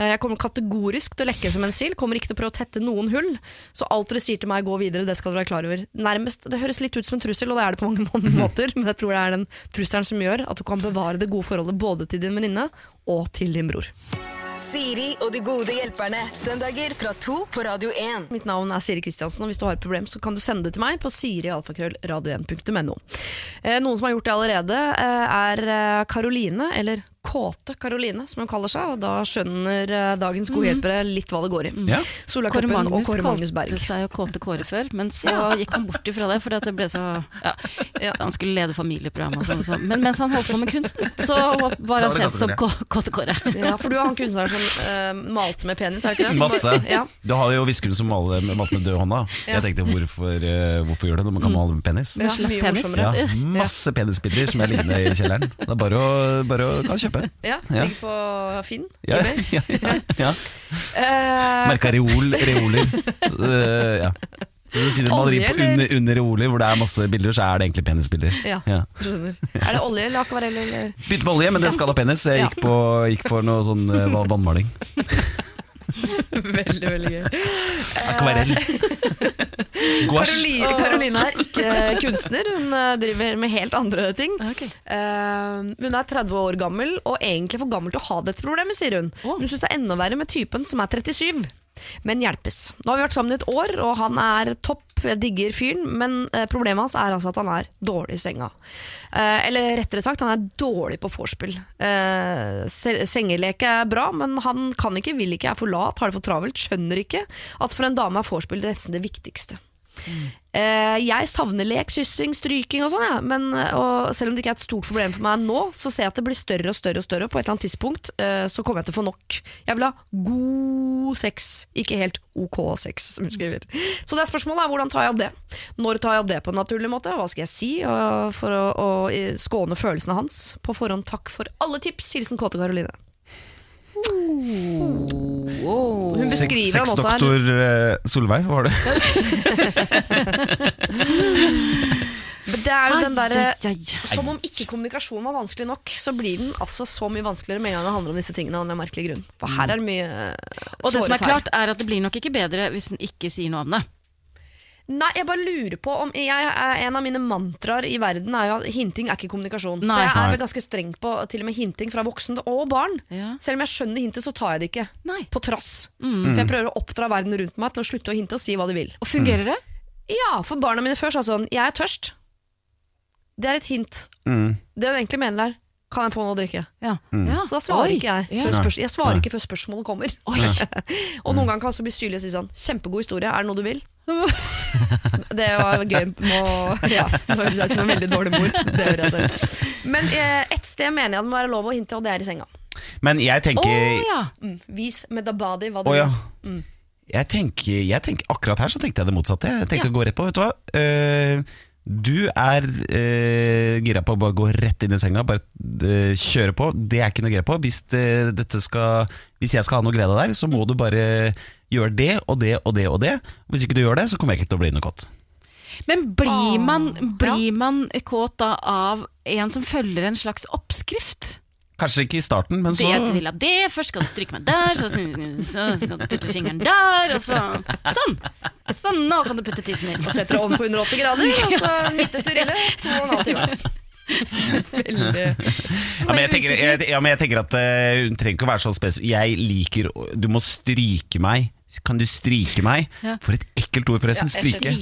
Jeg kommer kategorisk til å lekke som en sil, kommer ikke til å prøve å tette noen hull. Så alt dere sier til meg, gå videre, det skal dere være klar over. Nærmest, Det høres litt ut som en trussel, og det er det på mange, mange måter, men jeg tror det er den trusselen som gjør at du kan bevare det gode forholdet både til din venninne og til din bror. Siri og de gode hjelperne. Søndager fra to på Radio 1. Mitt navn er Siri Kristiansen, og hvis du har et problem, så kan du sende det til meg på sirialfakrøllradio1.no. Eh, noen som har gjort det allerede, eh, er eh, Karoline, eller Kåte Karoline, som hun kaller seg. Og da skjønner eh, dagens gode hjelpere litt hva det går i. Ja. Sola Kåre Kloppen og Magnus Kåre Magnus Berg. kalte seg jo Kåte Kåre før, men så gikk han bort ifra det fordi at det ble så ja, Ja. Han skulle lede familieprogram og sånn, så. men mens han holdt på med kunsten, så var han sett som Kåte Kåre. Ja, for du er han kunstneren som uh, malte med penis, er det ikke det? Som Masse. bare- Ja. Du har jo Viskelund som maler malte med død hånda. Jeg tenkte hvorfor, uh, hvorfor gjør det når man kan male med penis? Ja, mye penis. Ja, masse penisbilder som er liggende i kjelleren. Det er bare å, bare å kan. Ja, ligger på Finn. Ja, ja, ja, ja. Eh, Merka reol, reoler. Uh, ja. Du finner på under, under reoler hvor det er masse bilder, så er det egentlig penisbilder. Ja. Ja. skjønner. Er det olje eller akvarell eller Begynte med olje, men det skal ha penis. Jeg gikk, på, gikk for noe sånn eh, vannmaling. Veldig, veldig gøy. Akvarell. Gouache. Karoline, er ikke kunstner, hun eh, driver med helt andre ting. Eh, hun er 30 år gammel og egentlig for gammel til å ha dette problemet, sier hun. Hun syns det er enda verre med typen som er 37. Men hjelpes. Nå har vi vært sammen i et år, og han er topp. Jeg digger fyren, men eh, problemet hans er altså at han er dårlig i senga. Eh, eller rettere sagt, han er dårlig på vorspiel. Eh, sengeleke er bra, men han kan ikke, vil ikke, er for lat, har det for travelt, skjønner ikke at for en dame er vorspiel nesten det viktigste. Eh, jeg savner lek, kyssing, stryking og sånn, ja. men eh, og selv om det ikke er et stort problem for meg nå, så ser jeg at det blir større og større og større. På et eller annet tidspunkt eh, så kommer jeg til å få nok. Jeg vil ha god sex, ikke helt ok sex, som hun skriver. Så det er spørsmålet er hvordan tar jeg opp det? Når tar jeg opp det på en naturlig måte? Hva skal jeg si for å, å eh, skåne følelsene hans? På forhånd takk for alle tips. Hilsen Kåte Karoline. Hun beskriver han også her. Sexdoktor eh, Solveig, hva var det? Det er jo den ai. Som om ikke kommunikasjon var vanskelig nok, så blir den altså så mye vanskeligere med en gang det handler om disse tingene. av en merkelig grunn For her er det mye eh, Og det som er såret her. klart, er at det blir nok ikke bedre hvis den ikke sier noe om det. Nei, jeg bare lurer på om jeg, er- En av mine mantraer i verden er jo at hinting er ikke kommunikasjon. Nei. Så jeg er vel ganske streng på til og med hinting fra voksne og barn. Ja. Selv om jeg skjønner hintet, så tar jeg det ikke. Nei. På trass. For jeg prøver å oppdra verden rundt meg til å slutte å hinte og si hva de vil. Og fungerer det? Ja, for barna mine før sa sånn Jeg er tørst. Det er et hint. Mm. Det hun egentlig mener er Kan jeg få noe å drikke? Ja. Mm. Så da svarer Oi. ikke jeg. Før spørs jeg svarer ikke før spørsmålet kommer. og noen ganger kan også bli syrlig og si sånn Kjempegod historie, er det noe du vil? det var gøy. Må, ja, nå høres jeg ut som en veldig dårlig mor. Det gjør jeg selv. Men eh, ett sted mener jeg det må være lov å hinte, og det er i senga. Men jeg Å tenker ja. Mm. Vis med the body hva du Å ja. vil. Jeg tenker, jeg tenker, akkurat her så tenkte jeg det motsatte. Jeg tenkte å gå rett på, vet du hva. Eh, du er eh, gira på å bare gå rett inn i senga, bare eh, kjøre på. Det er ikke noe gira på. Hvis, det, dette skal, hvis jeg skal ha noe glede der, så må du bare gjøre det og det og det og det. Hvis ikke du gjør det, så kommer jeg ikke til å bli noe kåt. Men blir man, blir man kåt da av en som følger en slags oppskrift? Kanskje ikke i starten, men så Det du vil ha det, først skal du stryke meg der, så, så skal du putte fingeren der, og så Sånn! Sånn, nå kan du putte tissen din. Setter det om på 180 grader, og så midterste rille. To og en halv time. Veldig ja, men, jeg tenker, jeg, ja, men jeg tenker at uh, hun trenger ikke å være så spesifikk. Jeg liker Du må stryke meg. Kan du stryke meg? Ja. For et ekkelt ord, forresten. Ja, stryke.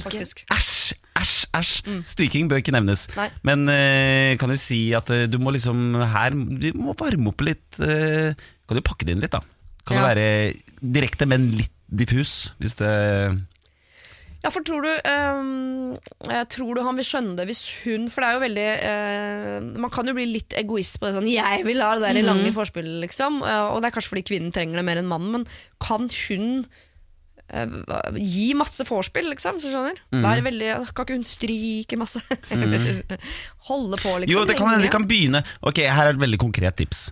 Æsj, æsj, æsj. Stryking bør ikke nevnes. Nei. Men uh, kan du si at uh, du må liksom her Du må varme opp litt Uh, Kan du pakke det inn litt, da? Kan Ja. det være direkte, men litt diffus? Hvis det Ja, for tror du eh, Tror du han vil skjønne det hvis hun For det er jo veldig eh, Man kan jo bli litt egoist på det sånn Jeg vil ha det der i lange forspillet, liksom. eh, og det er kanskje fordi kvinnen trenger det mer enn mannen, men kan hun eh, gi masse vorspiel, liksom? Så skjønner? Være veldig Kan ikke hun stryke masse? Eller holde på, liksom? Jo, det kan, det kan begynne Ok, her er et veldig konkret tips.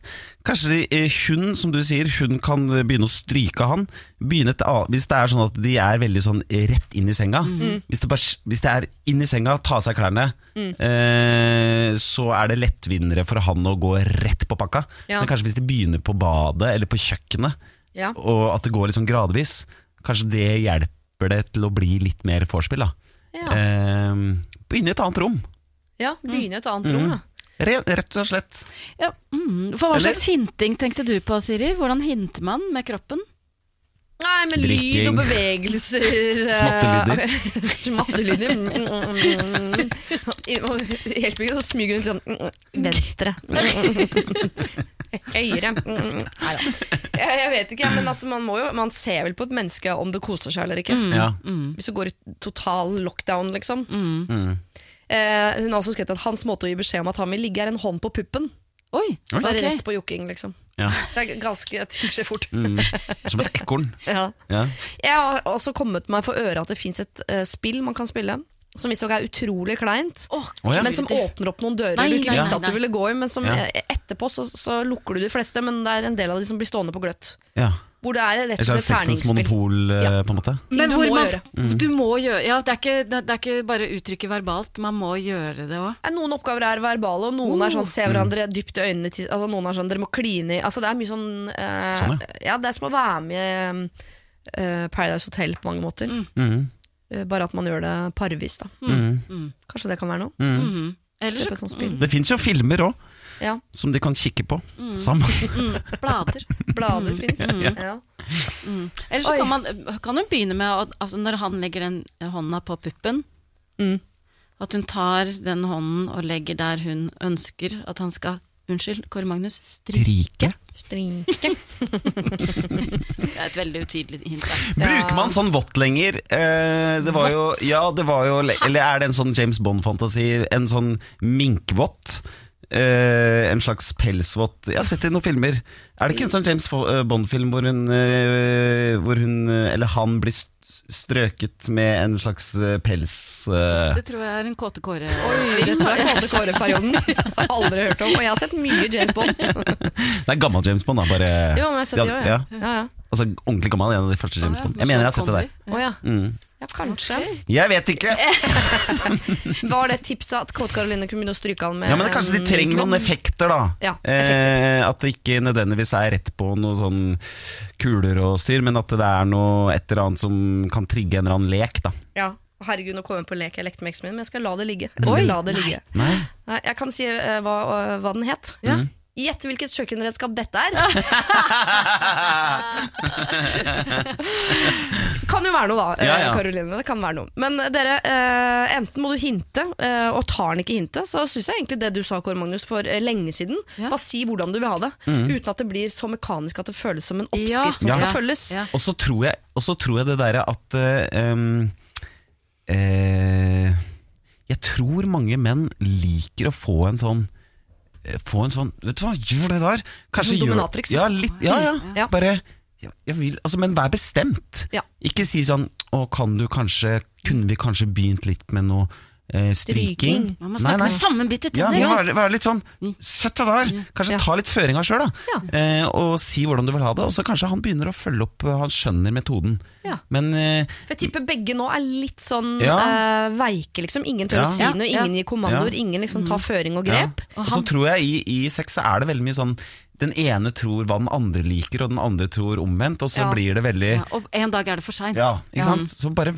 Kanskje de, hun, som du sier, hun kan begynne å stryke han. Begynne et, hvis det er sånn at de er veldig sånn rett inn i senga. Mm. Hvis, det bare, hvis det er inn i senga, ta av seg klærne, eh, så er det lettvinnere for han å gå rett på pakka. Ja. Men kanskje hvis de begynner på badet eller på kjøkkenet, Ja. og at det går litt sånn gradvis, kanskje det hjelper det til å bli litt mer vorspiel. da. Ja. Eh, begynne i et annet rom. ja, begynne i et annet rom, ja. Rett og slett. Ja, mm. For hva Eller? slags hinting tenkte du på, Siri? Hvordan hinter man med kroppen? Nei, med lyd og bevegelser eh, Smattelyder. Smattelyder. Helt mye, så smyger rundt sånn mm, mm, Venstre. Høyere. Mm, nei da. Jeg, jeg vet ikke, men altså, man, må jo, man ser vel på et menneske om det koser seg eller ikke. Ja. Hvis du går i total lockdown, liksom. Mm. Eh, hun har også skrevet at hans måte å gi beskjed om at han vil ligge, er en hånd på puppen. Oi, Så er det ok. rett på jokking, liksom. Ja. Det er ganske ting skjer fort. Mm. Som et ekorn. Ja. Ja. Jeg har også kommet meg for øre at det fins et eh, spill man kan spille. Som visstnok er utrolig kleint, oh, ja. men som åpner opp noen dører Nei, du ikke visste at du ville gå i. Men som Ja. etterpå så, så lukker du de fleste, men det er en del av de som blir stående på gløtt. ja. Hvor det er rett og slett sexens terningsspill. monopol, eh, Ja. på en måte. Men du hvor må man, gjøre. du må gjøre Ja, det er ikke, det, er ikke bare uttrykket verbalt, man må gjøre det òg. Noen oppgaver er verbale, og noen er sånn se hverandre dypt i øynene. til- Altså, noen er sånn dere må kline i. Altså, det er mye sånn, eh, Sånn, ja. Det er som å være med i eh, Paradise Hotel på mange måter. Mm. Eh, bare at man gjør det parvis. da Mm. Kanskje det kan være noe? Mm. Mhm. Ellers sånt spill. Det fins jo filmer òg, Ja, som de kan kikke på Mm. sammen. blader. Blader fins. Ja. Ja. Eller så kan man kan hun begynne med å altså Når han legger den hånda på puppen, Mm. at hun tar den hånden og legger der hun ønsker at han skal Unnskyld, Kåre Magnus. Stryk. Strinke. Det er et veldig utydelig hint. der. Bruker man sånn vått lenger? Eh, det var jo, ja, det var jo Eller er det en sånn James Bond-fantasi? En sånn minkvått? Eh, en slags pelsvått Jeg har sett det i noen filmer. Er det ikke en sånn James eh, Bond-film hvor hun, eh, hvor hun eh, Eller han blir st- strøket med en slags eh, pels eh, Det tror jeg er en Kåte Kåre. Oi, det tror jeg er Kåte Kåre-perioden. Har Aldri hørt om. Og jeg har sett mye James Bond. Det er gammel James Bond, da. Bare, Jo, men jeg har sett det Ja, òg, ja. ja. ja, ja. Altså ordentlig gammel, en av de første James Bond. Jeg mener jeg har sett det der. Oh, ja. Mm. Ja, kanskje. Jeg vet ikke! Var det tipset at Kåte Karoline kunne begynne å stryke han med Ja, men Kanskje de trenger noen effekter, da. Ja, eh, at det ikke nødvendigvis er rett på noen sånn kuler og styr, men at det er noe et eller annet som kan trigge en eller annen lek. da Ja. Herregud, nå kommer jeg på en lek jeg lekte med eksen min, men jeg skal la det ligge. Jeg skal Oi, la det ligge. Nei. Nei, jeg kan si uh, hva, hva den het. Ja. Gjett hvilket kjøkkenredskap dette er. kan jo være noe, da, Ja, eh, ja. Karoline. Det kan være noe. Men eh, dere, eh, enten må du hinte, eh, og tar den ikke hintet, så syns jeg egentlig det du sa, Kåre Magnus, for eh, lenge siden. Ja. Bare si hvordan du vil ha det, uten at det blir så mekanisk at det føles som en Ja. oppskrift som Ja. skal følges. Ja. Og så tror jeg, og så tror jeg det derre at eh, eh, Jeg tror mange menn liker å få en sånn eh, Få en sånn Vet du hva, gjør det der! Kanskje Sånn gjør dominatrix. Ja, litt, ja, ja. Ja. Bare jeg vil, altså, Men vær bestemt. Ja. Ikke si sånn Å, kan du kanskje Kunne vi kanskje begynt litt med noe eh, stryking? Man må snakke med sammenbitte Ja, tenner. ja, vær, litt sånn Sett deg der! Kanskje Ja. ta litt føringa sjøl, da. Ja. Eh, og si hvordan du vil ha det. Og så kanskje han begynner å følge opp eh, Han skjønner metoden. Ja. Men eh, For jeg tipper begge nå er litt sånn Ja. eh, veike, liksom. Ingen tør Ja. å si Ja, noe, ja. ingen gir kommandoer, Ja. ingen liksom tar føring og grep. Ja. Og så tror jeg i, i sex så er det veldig mye sånn Den ene tror hva den andre liker, og den andre tror omvendt, og så Ja. blir det veldig Ja, og en dag er det for seint. Ja, ikke sant? Så bare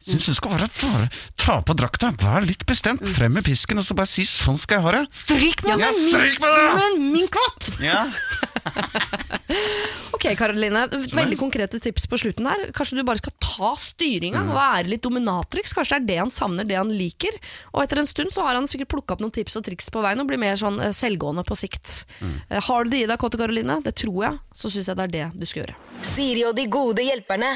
Syns du skal bare ta, ta på drakta, vær litt bestemt, frem med pisken, og så bare si 'sånn skal jeg ha det'. Stryk meg Ja, med stryk med det! min, min katt! Ja. Ok, Karoline. Veldig konkrete tips på slutten her. Kanskje du bare skal ta styringa Mm. og være litt dominatrix. Kanskje det er det han savner, det han liker. Og etter en stund så har han sikkert plukka opp noen tips og triks på veien og blir mer sånn eh, selvgående på sikt. Mm. Eh, Har du det i deg, Kåte Karoline? Det tror jeg. Så syns jeg det er det du skal gjøre. Siri og de gode hjelperne.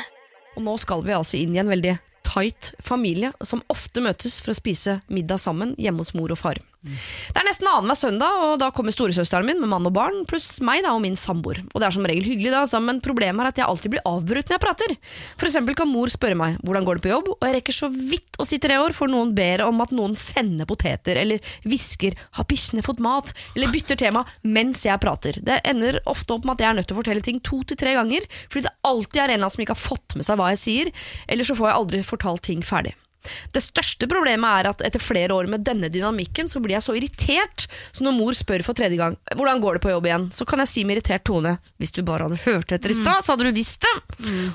Og nå skal vi altså inn i en veldig tight familie som ofte møtes for å spise middag sammen hjemme hos mor og far. Det er nesten annenhver søndag, og da kommer storesøsteren min med mann og barn, pluss meg da, og min samboer. Og det er som regel hyggelig, da, altså, men problemet er at jeg alltid blir avbrutt når jeg prater. For eksempel kan mor spørre meg hvordan går det på jobb, og jeg rekker så vidt å si tre år, for noen ber om at noen sender poteter, eller hvisker 'har bikkjene fått mat', eller bytter tema mens jeg prater. Det ender ofte opp med at jeg er nødt til å fortelle ting to til tre ganger, fordi det alltid er en eller annen som ikke har fått med seg hva jeg sier, eller så får jeg aldri fortalt ting ferdig. Det største problemet er at etter flere år med denne dynamikken, så blir jeg så irritert. Så når mor spør for tredje gang hvordan går det på jobb igjen, så kan jeg si med irritert tone hvis du bare hadde hørt etter i stad, så hadde du visst det.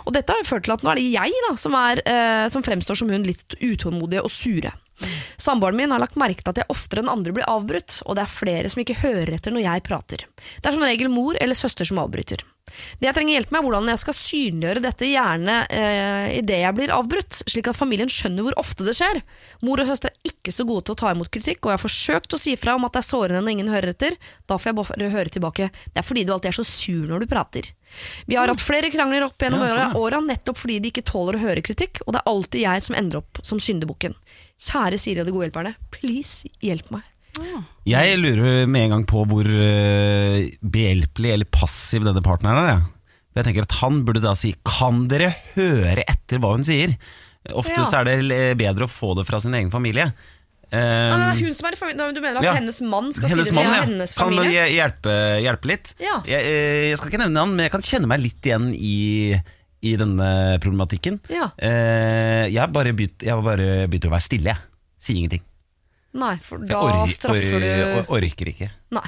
Og dette har jo ført til at nå er det jeg da, som, er, eh, som fremstår som hun litt utålmodige og sure. Samboeren min har lagt merke til at jeg oftere enn andre blir avbrutt, og det er flere som ikke hører etter når jeg prater. Det er som regel mor eller søster som avbryter. Det jeg trenger hjelp med, er hvordan jeg skal synliggjøre dette, gjerne eh, idet jeg blir avbrutt, slik at familien skjønner hvor ofte det skjer. Mor og søster er ikke så gode til å ta imot kritikk, og jeg har forsøkt å si fra om at det er sårende når ingen hører etter. Da får jeg bare høre tilbake. Det er fordi du alltid er så sur når du prater. Vi har hatt flere krangler opp gjennom Ja, sånn, ja. åra nettopp fordi de ikke tåler å høre kritikk, og det er alltid jeg som ender opp som syndebukken. Kjære Siri og de gode hjelperne, please hjelp meg. Jeg lurer med en gang på hvor eh, behjelpelig eller passiv denne partneren er. jeg. For Jeg tenker at Han burde da si 'kan dere høre etter hva hun sier'? Ofte Ja. så er det l- bedre å få det fra sin egen familie. Nei, men det Um, er hun som er i familien, Du mener at ja. hennes mann skal hennes si det mann, til ja. hennes Kan familie? hje- hjelpe, hjelpe litt. Ja. Jeg, eh, jeg skal ikke nevne han, men jeg kan kjenne meg litt igjen i, i denne problematikken. Ja. Eh, jeg har bare begynt, jeg har bare begynt å være stille, jeg. Sier ingenting. Nei, for da orker, straffer du or- orker ikke. Nei.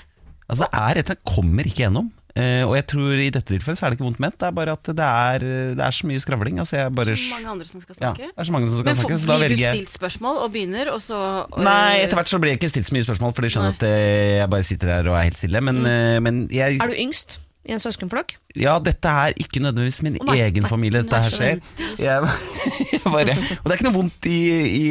Altså Det er rett og slett kommer ikke gjennom. Uh, og jeg tror i dette tilfellet så er det ikke vondt ment. Det er bare at det er, det er så mye skravling. Altså jeg bare, Så mange andre som skal ja, snakke. det er så mange som skal Men snakke, så da blir du stilt spørsmål og begynner, og så og- Nei, etter hvert så blir jeg ikke stilt så mye spørsmål, for de skjønner at eh, jeg bare sitter her og er helt stille. Men, eh, men jeg, Er du yngst i en søskenflokk? ja, dette er ikke nødvendigvis min oh, nei, egen nei, familie dette her skjer. Jeg, jeg bare, og det er ikke noe vondt i, i,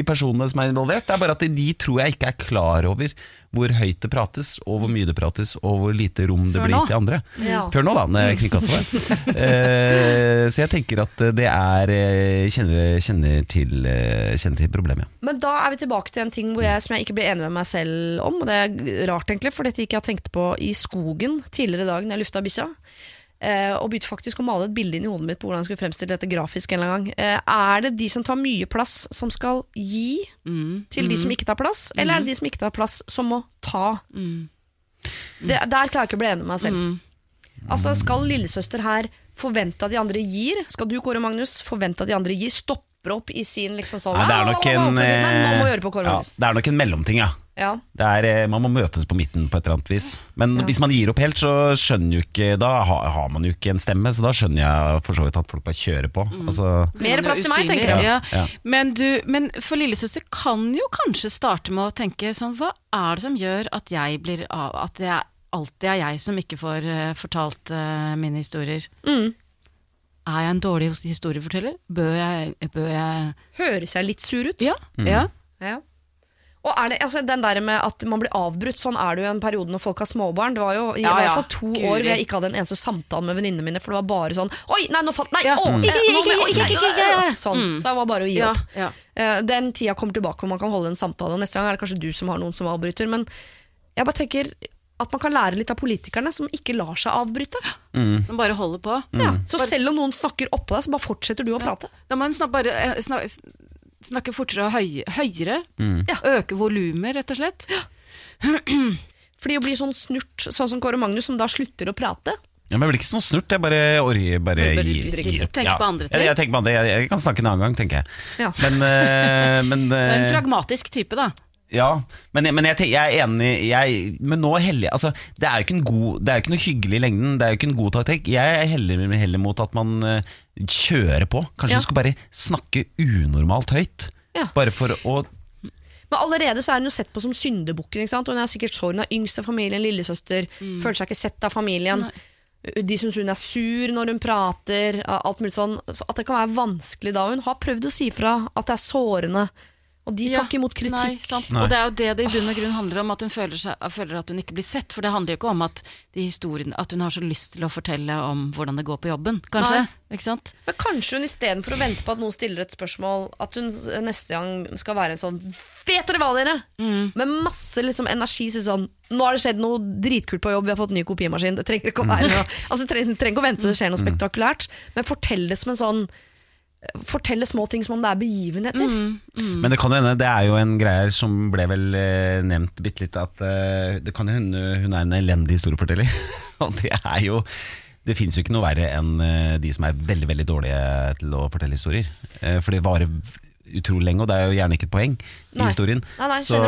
i personene som er involvert, det er bare at de tror jeg ikke er klar over hvor høyt det prates, og hvor mye det prates, og hvor lite rom det Før blir nå. til andre. Ja. Før nå, da, når jeg kringkasta det. uh, så jeg tenker at det er eh, Kjenner, kjenner, til, eh, kjenner til problemet. Men da er vi tilbake til en ting hvor jeg, som jeg ikke ble enig med meg selv om. Og det er rart, egentlig, for dette gikk jeg og tenkte på i skogen tidligere i dag når jeg lufta bikkja. Eh, og begynte faktisk å male et bilde inn i hodet mitt på hvordan jeg skulle fremstille dette grafisk. en eller annen gang eh, Er det de som tar mye plass, som skal gi Mm, til de som ikke tar plass? Eller er det de som ikke tar plass, som må ta? Det, der klarer jeg ikke å bli enig med meg selv. mm. Altså Skal lillesøster her forvente at de andre gir? Skal du, Kåre Magnus, forvente at de andre gir? Stopper opp i sin liksom sånn ja, det er en, Nei, gjøre på ja, det er nok en mellomting, ja. Ja. Det er, eh, man må møtes på midten på et eller annet vis. Men Ja. hvis man gir opp helt, så skjønner jo ikke Da har, man jo ikke en stemme, så da skjønner jeg for så vidt at folk bare kjører på. Mm. Altså, Mer plass til meg, tenker jeg. Ja. Ja. Men, du, men for lillesøster kan jo kanskje starte med å tenke sånn Hva er det som gjør at jeg blir av At det alltid er jeg som ikke får uh, fortalt uh, mine historier? Mm. Er jeg en dårlig historieforteller? Bør jeg, bør jeg Høres jeg litt sur ut? Ja. Mm. ja. Ja. Og er det, altså, den der med at man blir avbrutt, sånn er det jo en periode når folk har småbarn. Det var jo i Ja, hvert fall to Guri. år hvor jeg ikke hadde en eneste samtale med venninnene mine, for det var bare sånn Oi, nei, nå falt Nei! Ja. Å, Mm. eh, Ikke, nå ikke, oi, ikke, nei, ikke. Sånn. Mm. Så det var bare å gi ja, opp. ja. Eh, Den tida kommer tilbake hvor man kan holde en samtale, og neste gang er det kanskje du som har noen som avbryter. Men jeg bare tenker at man kan lære litt av politikerne som ikke lar seg avbryte. Som bare holder på. Ja. Så selv om noen snakker oppå deg, så bare fortsetter du å prate. Da må hun snakke bare eh, snakke fortere og høy, høyere. Mm. Ja. Øke volumet, rett og slett. Fordi å bli sånn snurt, sånn som Kåre Magnus, som da slutter å prate ja, men jeg blir ikke sånn snurt, jeg bare, orger, bare gir, drikker. gir opp. Tenker på andre ting. Jeg, jeg, tenker på andre, jeg, jeg kan snakke en annen gang, tenker jeg. Ja. Men, uh, men, Det er en eh, pragmatisk type, da. Ja, men, men jeg, jeg er enig jeg, Men nå heller jeg altså, Det er jo ikke, en god, det er ikke noe hyggelig i lengden, det er jo ikke en god taktikk. Jeg heller, heller mot at man uh, kjører på. Kanskje Ja. du skal bare snakke unormalt høyt. Ja. Bare for å Men allerede så er hun jo sett på som syndebukken. ikke sant? Hun er sikkert sår, hun er yngst av familien, lillesøster, føler seg ikke sett av familien. De syns hun er sur når hun prater. alt mulig sånn. Så At det kan være vanskelig da. Hun har prøvd å si fra at det er sårende, og de tar ikke imot Nei, kritikk. sant. Nei. Og det er jo det det i bunn og grunn handler om, at hun føler, seg, føler at hun ikke blir sett. For det handler jo ikke om at, at hun har så lyst til å fortelle om hvordan det går på jobben, kanskje. Ikke sant? Men kanskje hun istedenfor å vente på at noen stiller et spørsmål, at hun neste gang skal være en sånn Vet dere hva, dere? Med masse liksom, energi. Si sånn Nå har det skjedd noe dritkult på jobb, vi har fått ny kopimaskin. Det trenger ikke å være noe Altså, trenger, trenger ikke å vente til det skjer noe spektakulært, men fortell det som en sånn Fortelle små ting som om det er begivenheter. Men det kan jo hende, det er jo en greie her som ble vel eh, nevnt bitte litt, at eh, det kan hende hun er en elendig historieforteller. Og det er jo Det fins jo ikke noe verre enn eh, de som er veldig veldig dårlige til å fortelle historier. For det varer utrolig lenge, og det er jo gjerne ikke et poeng i historien. Nei, nei, så,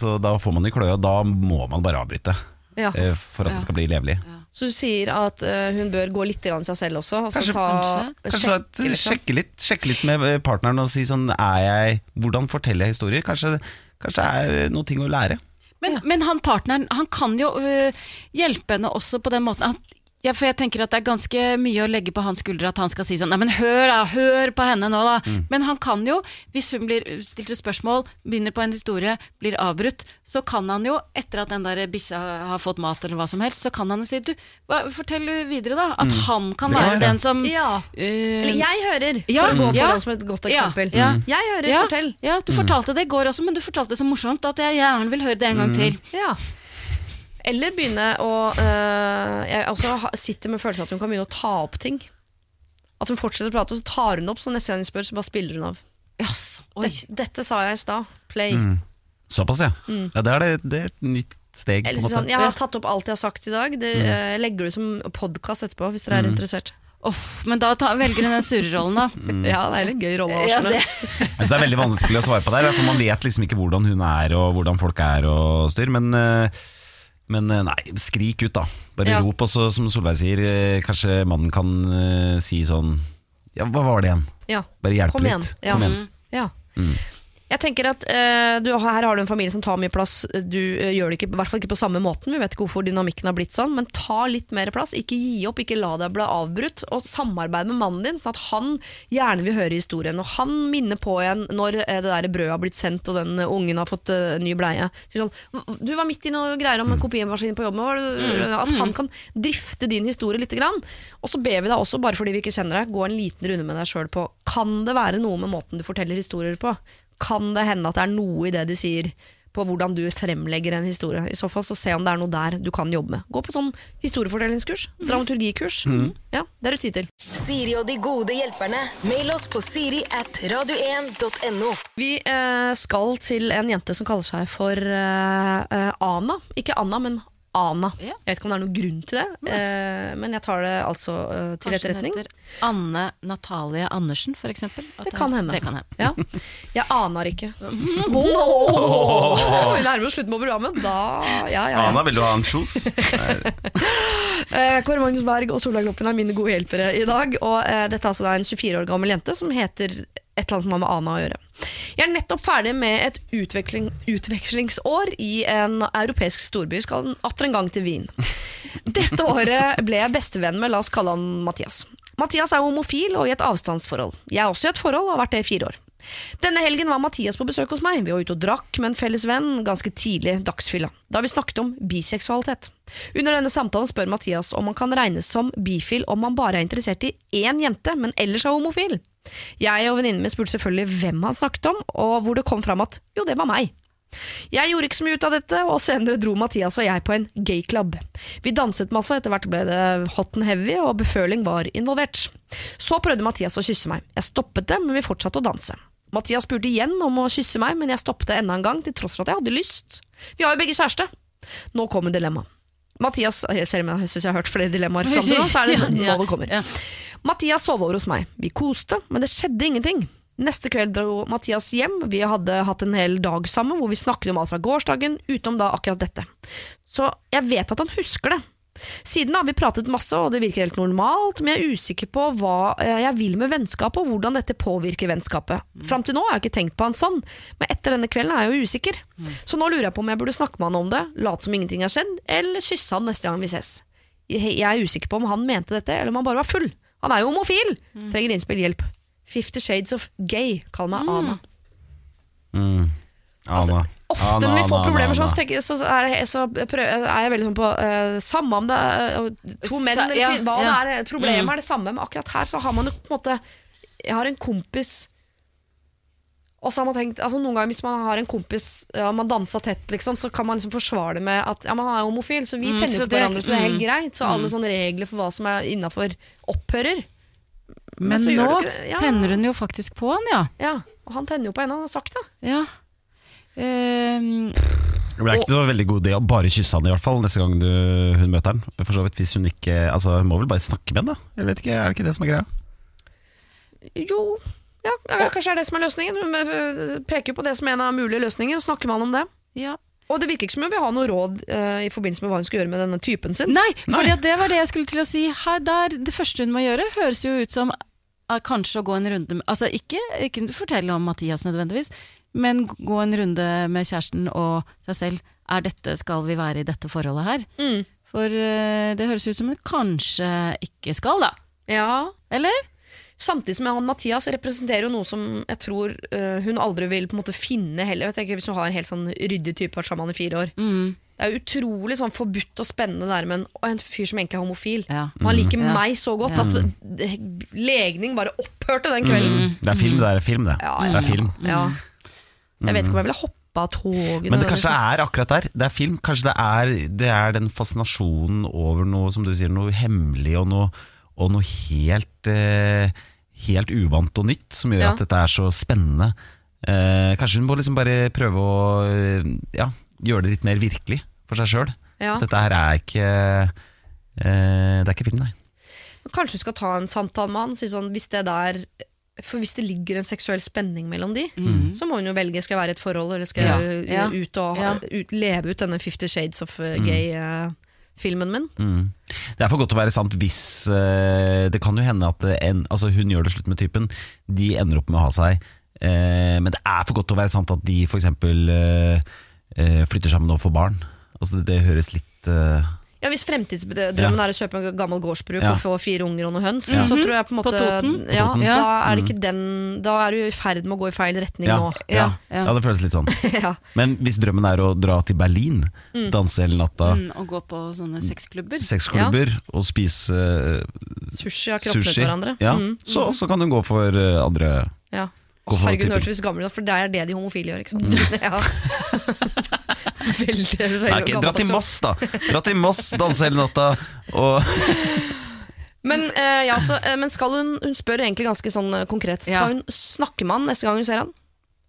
så da får man det i kløe, og da må man bare avbryte. Ja. For at det skal bli levelig. Så du sier at uh, hun bør gå litt i seg selv også? Altså Kanskje- ta, kanskje. Kanskje at, sjekke, liksom. sjekke, litt, sjekke litt med eh, partneren og si sånn er jeg, Hvordan forteller jeg historier? Kanskje, kanskje det er noe ting å lære. Men, men han partneren han kan jo uh, hjelpe henne også på den måten at Ja, for jeg tenker at det er ganske mye å legge på hans skuldre at han skal si sånn Nei, men hør da, hør på henne nå, da. Mm. Men han kan jo, hvis hun blir stilt et spørsmål, begynner på en historie, blir avbrutt, så kan han jo, etter at den der bissa har fått mat eller hva som helst, så kan han jo si du, hva, fortell videre, da. At han kan Mm. han kan være den som Ja. eh, Eller jeg hører, for Ja, å gå ja. foran som et godt eksempel. Ja, ja. Jeg hører, ja, fortell. Ja, du fortalte det i går også, men du fortalte det så morsomt at jeg gjerne vil høre det en gang til. Ja. Eller begynne å øh, Jeg også sitter med følelsen at hun kan begynne å ta opp ting. At hun fortsetter å prate, og så tar hun opp, så neste gang hun spør, så bare spiller hun av. Yes, oi. Dette, dette sa jeg i stad. Play. Såpass, ja. ja det, er det, det er et nytt steg. Eller på sånn, måte. jeg har tatt opp alt jeg har sagt i dag. Det øh, legger du som podkast etterpå, hvis dere er interessert. Uff, men da ta, velger hun den surrerollen, da. Ja, det er litt gøy rolle Ja, det. altså, det er veldig vanskelig å svare på der, for man vet liksom ikke hvordan hun er og hvordan folk er og styr. Men, eh, men eh, nei, skrik ut, da. Bare Ja. rop. Og så, som Solveig sier, eh, kanskje mannen kan uh, si sånn Ja, hva var det igjen? Ja. Bare hjelpe Kom igjen. litt. Ja. Kom igjen. Ja. Jeg tenker at uh, du, Her har du en familie som tar mye plass. Du uh, gjør det ikke, i hvert fall ikke på samme måten. Vi vet ikke hvorfor dynamikken har blitt sånn, men ta litt mer plass. Ikke gi opp, ikke la deg bli avbrutt. Og samarbeid med mannen din, sånn at han gjerne vil høre historien. Og han minner på igjen når eh, det der brødet har blitt sendt og den ungen har fått uh, ny bleie. Sånn, du var midt i noe greier om kopimaskinen på var det At han kan drifte din historie litt. Grann. Og så ber vi deg også, bare fordi vi ikke kjenner deg, gå en liten runde med deg sjøl på Kan det være noe med måten du forteller historier på? Kan det hende at det er noe i det de sier på hvordan du fremlegger en historie? I så fall så se om det er noe der du kan jobbe med. Gå på sånn historiefortellingskurs, dramaturgikurs. Ja, det er det tid til. Siri og de gode hjelperne. Mail oss på siri at radio1.no. Vi eh, skal til en jente som kaller seg for eh, eh, Ana. Ikke Anna, men Ana. Ja. Jeg vet ikke om det er noen grunn til det, eh, men jeg tar det altså eh, til Kanskje hun etterretning. heter Anne Natalie Andersen, for eksempel. At Det kan hende. Det kan hende. Ja. Jeg aner ikke. Oh, vi nærmer oss slutten på programmet. Da, ja, ja, ja. Ana, vil du ha ansjos? Eh, Kåre Magnus Berg og Solveig Loppen er mine gode hjelpere i dag. Og eh, Dette er altså da en 24 år gammel jente som heter et eller annet som har med Ana å gjøre. Jeg er nettopp ferdig med et utveksling, utvekslingsår i en europeisk storby. Skal atter en gang til Wien. Dette året ble jeg bestevenn med, la oss kalle han Mathias. Mathias er homofil og i et avstandsforhold. Jeg er også i et forhold og har vært det i fire år. Denne helgen var Mathias på besøk hos meg. Vi var ute og drakk med en felles venn ganske tidlig dagsfylla. Da vi snakket om biseksualitet. Under denne samtalen spør Mathias om han kan regnes som bifil om han bare er interessert i én jente, men ellers er homofil. Jeg og venninnen min spurte selvfølgelig hvem han snakket om, og hvor det kom fram at jo, det var meg. Jeg gjorde ikke så mye ut av dette, og senere dro Mathias og jeg på en gayclub. Vi danset masse, etter hvert ble det hot and heavy, og beføling var involvert. Så prøvde Mathias å kysse meg. Jeg stoppet det, men vi fortsatte å danse. Mathias spurte igjen om å kysse meg, men jeg stoppet det enda en gang, til tross for at jeg hadde lyst. Vi har jo begge kjæreste. Nå kommer dilemmaet. Mathias, selv om jeg synes jeg har hørt flere dilemmaer fram til nå, så er det nå det kommer. Mathias sov over hos meg. Vi koste, men det skjedde ingenting. Neste kveld dro Mathias hjem. Vi hadde hatt en hel dag sammen hvor vi snakket om alt fra gårsdagen, utenom da akkurat dette. Så jeg vet at han husker det. Siden har vi pratet masse, og det virker helt normalt, men jeg er usikker på hva eh, jeg vil med vennskapet, og hvordan dette påvirker vennskapet. Fram til nå har jeg ikke tenkt på han sånn, men etter denne kvelden er jeg jo usikker. Så nå lurer jeg på om jeg burde snakke med han om det, late som ingenting har skjedd, eller kysse han neste gang vi ses. Jeg er usikker på om han mente dette, eller om han bare var full. Han er jo homofil! Trenger innspill, hjelp. Fifty Shades of Gay, kall meg Ana. Mm. Ana. Ofte Ana, når vi får Ana, problemer sånn, så, tenker, så, er, jeg- så prøver, er jeg veldig sånn på uh, Samme om det er to menn eller ja, kvin- hva ja. det er, Problemet er det samme, men akkurat her så har man jo på en måte Jeg har en kompis og så har man tenkt, altså Noen ganger hvis man har en kompis ja, Man dansa tett, liksom, så kan man liksom forsvare det med at ja, man er homofil, så vi Mm, tenner på det- hverandre, så det er helt mm, greit. Så alle sånne regler for hva som er innafor, opphører. Men Men nå ja. tenner hun jo faktisk på han, ja. Ja, Og han tenner jo på henne, han har sagt det. ja. Um, Det ble ikke så veldig god idé å bare kysse han i hvert fall neste gang du, hun møter han. For så vidt, hvis hun ikke Altså, hun må vel bare snakke med han, da? Jeg vet ikke, Er det ikke det som er greia? Jo, ja, ja, kanskje er det som er løsningen. Eh, peker jo på det som en av mulige løsninger, og snakker med han om det. ja. Og det virker ikke som hun vil ha noe råd uh, i forbindelse med hva hun skal gjøre med denne typen sin. Nei, for det var det jeg skulle til å si. Her, der, det første hun må gjøre, høres jo ut som uh, kanskje å gå en runde med Altså ikke, ikke fortelle om Mathias nødvendigvis, men gå en runde med kjæresten og seg selv. Er dette, Skal vi være i dette forholdet her? Mm. For uh, det høres ut som hun kanskje ikke skal, da. Ja, Eller? Samtidig som han Mathias representerer jo noe som jeg tror uh, hun aldri vil på en måte finne heller. Jeg tenker Hvis hun har en helt sånn ryddig type, vært sammen i fire år. Mm. Det er jo utrolig sånn forbudt og spennende der med en, en fyr som egentlig er homofil. Ja. Og han liker Ja. meg så godt Ja. at legning bare opphørte den kvelden. Det er film, det er film, det. Ja, Det er film. Ja. Jeg vet ikke om jeg ville hoppa av toget. Men det kanskje er akkurat der. Det er film. Kanskje det er, det er den fascinasjonen over noe som du sier, noe hemmelig og noe, og noe helt, eh, helt uvant og nytt, som gjør Ja. at dette er så spennende. Eh, kanskje hun må liksom bare prøve å eh, ja, gjøre det litt mer virkelig for seg sjøl. Ja. Dette her er ikke eh, Det er ikke film, nei. Kanskje du skal ta en samtale med han. Si sånn, hvis det der For hvis det ligger en seksuell spenning mellom de, så må hun jo velge skal jeg være i et forhold eller skal Ja. jeg ut og ha, Ja. ut, leve ut denne Fifty Shades of uh, Gay-filmen min. Mm. Det er for godt til å være sant hvis uh, Det kan jo hende at en, altså hun gjør det slutt med typen, de ender opp med å ha seg. Uh, men det er for godt til å være sant at de f.eks. Uh, uh, flytter sammen og får barn. Altså det, det høres litt eh, Ja, Hvis fremtidsdrømmen er å kjøpe en gammel gårdsbruk Ja. og få fire unger og noen høns, Mhm. så tror jeg på en måte På Toten. Ja, På Toten. Da er det ikke den Da er du i ferd med å gå i feil retning ja, nå. ja, Ja, ja. ja. det føles litt sånn. ja. Men hvis drømmen er å dra til Berlin, danse hele natta, Mm, og gå på sånne sexklubber. sexklubber og spise uh, Sushi av kroppene til hverandre. ja, Mm. så, så kan hun gå for uh, andre Ja. Herregud, nå hørtes vi gamle ut, for det er det de homofile gjør, ikke sant? Ja. veldig, veldig Nei, ikke, Dra til. Moss, da! Dra til Moss, danse hele natta. Og Men, eh, ja, så, eh, men skal hun Hun spør egentlig ganske sånn eh, konkret. Skal Ja. hun snakke med han neste gang hun ser han?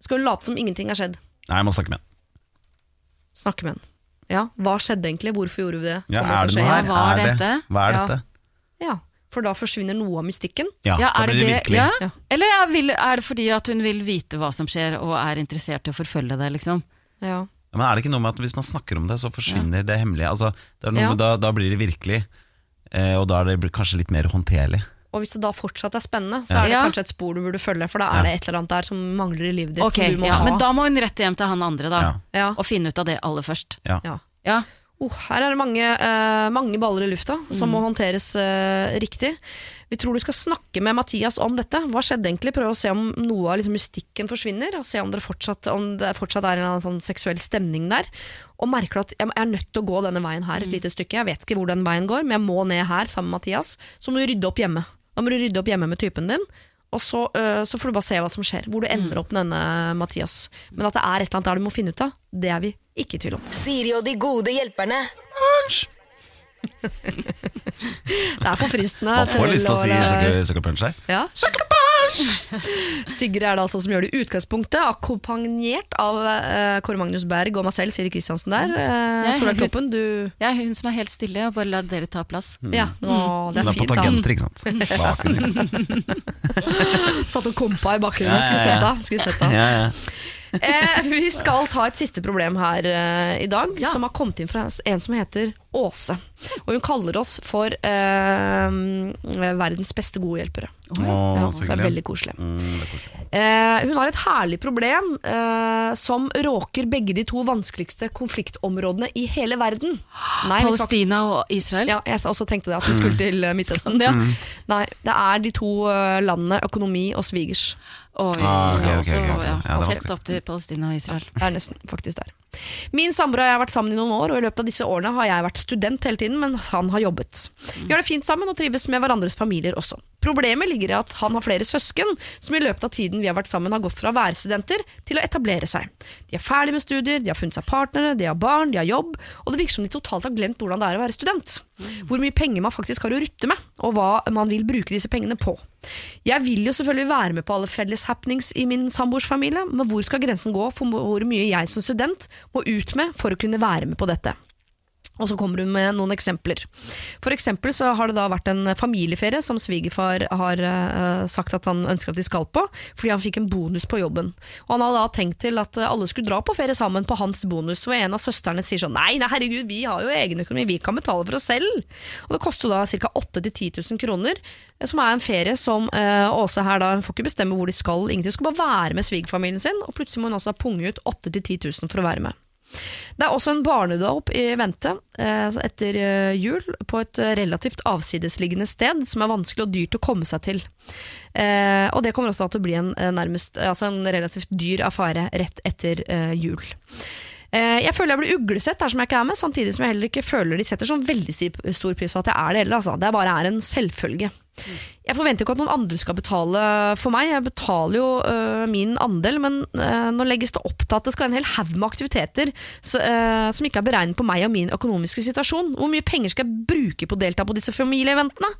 Skal hun late som ingenting har skjedd? Nei, jeg må snakke med henne. Snakke med han. Ja, hva skjedde egentlig? Hvorfor gjorde vi det? Ja, Kommer er til det å noe skje? her? Hva er det? dette? Hva er Ja. dette? Ja, for da forsvinner noe av mystikken. Ja, Ja, da er det blir det det? virkelig. Ja? Ja. Eller er, vil, er det fordi at hun vil vite hva som skjer, og er interessert i å forfølge det, liksom? Ja. Men er det ikke noe med at hvis man snakker om det, så forsvinner det hemmelige? Altså, det er noe Ja. med, da, da blir det virkelig, eh, og da er det kanskje litt mer håndterlig. Og hvis det da fortsatt er spennende, så Ja. er det kanskje et spor du burde følge, for da Ja. er det et eller annet der som mangler i livet ditt. Okay, som du må ja, ha. Men da må hun rett hjem til han andre, da. Og finne ut av det aller først. Ja. Ja. Ja. Oh, her er det mange, uh, mange baller i lufta som må håndteres uh, riktig. Vi tror du skal snakke med Mathias om dette. Hva skjedde egentlig? Prøve å se om noe av liksom, mystikken forsvinner. Og se om, fortsatt, om det fortsatt er en sånn seksuell stemning der. Og merker du at jeg er nødt til å gå denne veien her et lite stykke. Jeg vet ikke hvor den veien går, men jeg må ned her sammen med Mathias. Så må du rydde opp hjemme. Da må du rydde opp hjemme med typen din. Og så, øh, så får du bare se hva som skjer. Hvor du ender opp med denne Mathias. Men at det er et eller annet der du må finne ut av, det er vi ikke i tvil om. Siri og de gode hjelperne. Det er for fristende. Man får lyst til å si la- sucker, sucker punch her. Ja. Sigrid er det altså som gjør det i utgangspunktet, akkompagnert av uh, Kåre Magnus Berg og meg selv, Siri Kristiansen der. Uh, Solveig Kloppen, du Jeg er hun som er helt stille, og bare lar dere ta plass. Ja, Nå, det Hun er er fint, da. tangenter, ikke sant. Bakgrunn, liksom. Satt og kompa i bakgrunnen. Ja, ja, Skulle ja. sett deg. Skulle sett deg. Ja, ja. Eh, vi skal ta et siste problem her eh, i dag, som har kommet inn fra en som heter Åse. Og hun kaller oss for eh, verdens beste gode hjelpere. Oh, Ja, så så det er veldig koselig. Mm, er koselig. Eh, hun har et herlig problem eh, som råker begge de to vanskeligste konfliktområdene i hele verden. Nei, skal, Palestina og Israel. ja, jeg også tenkte det, at vi skulle til eh, Midtøsten. Ja. Nei, det er de to landene økonomi og svigers. Oi, Ah, ok, ja, ok, også, ja. Ja, det er Helt opp til Palestina og Israel. Det er nesten faktisk der. Min samboer og jeg har vært sammen i noen år, og i løpet av disse årene har jeg vært student hele tiden, men han har jobbet. Vi har det fint sammen og trives med hverandres familier også. Problemet ligger i at han har flere søsken, som i løpet av tiden vi har vært sammen har gått fra å være studenter til å etablere seg. De er ferdig med studier, de har funnet seg partnere, de har barn, de har jobb, og det virker som de totalt har glemt hvordan det er å være student. Hvor mye penger man faktisk har å rutte med, og hva man vil bruke disse pengene på. Jeg vil jo selvfølgelig være med på alle felles happenings i min samboers familie, men hvor skal grensen gå for hvor mye jeg som student må ut med for å kunne være med på dette? Og så kommer hun med noen eksempler. For eksempel så har det da vært en familieferie som svigerfar har uh, sagt at han ønsker at de skal på, fordi han fikk en bonus på jobben. Og han hadde da tenkt til at eh, alle skulle dra på ferie sammen på hans bonus, og en av søstrene sier sånn nei, nei herregud, vi har jo egen økonomi, vi kan betale for oss selv. Og det koster da ca. 8000-10 000 kroner, eh, som er en ferie som uh, Åse her da, hun får ikke bestemme hvor de skal, ingenting, hun skal bare være med svigerfamilien sin, og plutselig må hun også punge ut 8000-10 000 for å være med. Det er også en barnedåp i vente eh, etter eh, jul, på et eh, relativt avsidesliggende sted som er vanskelig og dyrt å komme seg til. Og det kommer også til å bli en, nærmest, altså en relativt dyr affære rett etter jul. Eh, Jeg føler jeg blir uglesett dersom jeg ikke er med, samtidig som jeg heller ikke føler de setter sånn veldig stor pris på at jeg er det heller. Altså. Det bare er en selvfølge. Jeg forventer ikke at noen andre skal betale for meg, jeg betaler jo øh, min andel, men øh, nå legges det opp til at det skal være en hel haug med aktiviteter så, øh, som ikke er beregnet på meg og min økonomiske situasjon. Hvor mye penger skal jeg bruke på å delta på disse familieeventene?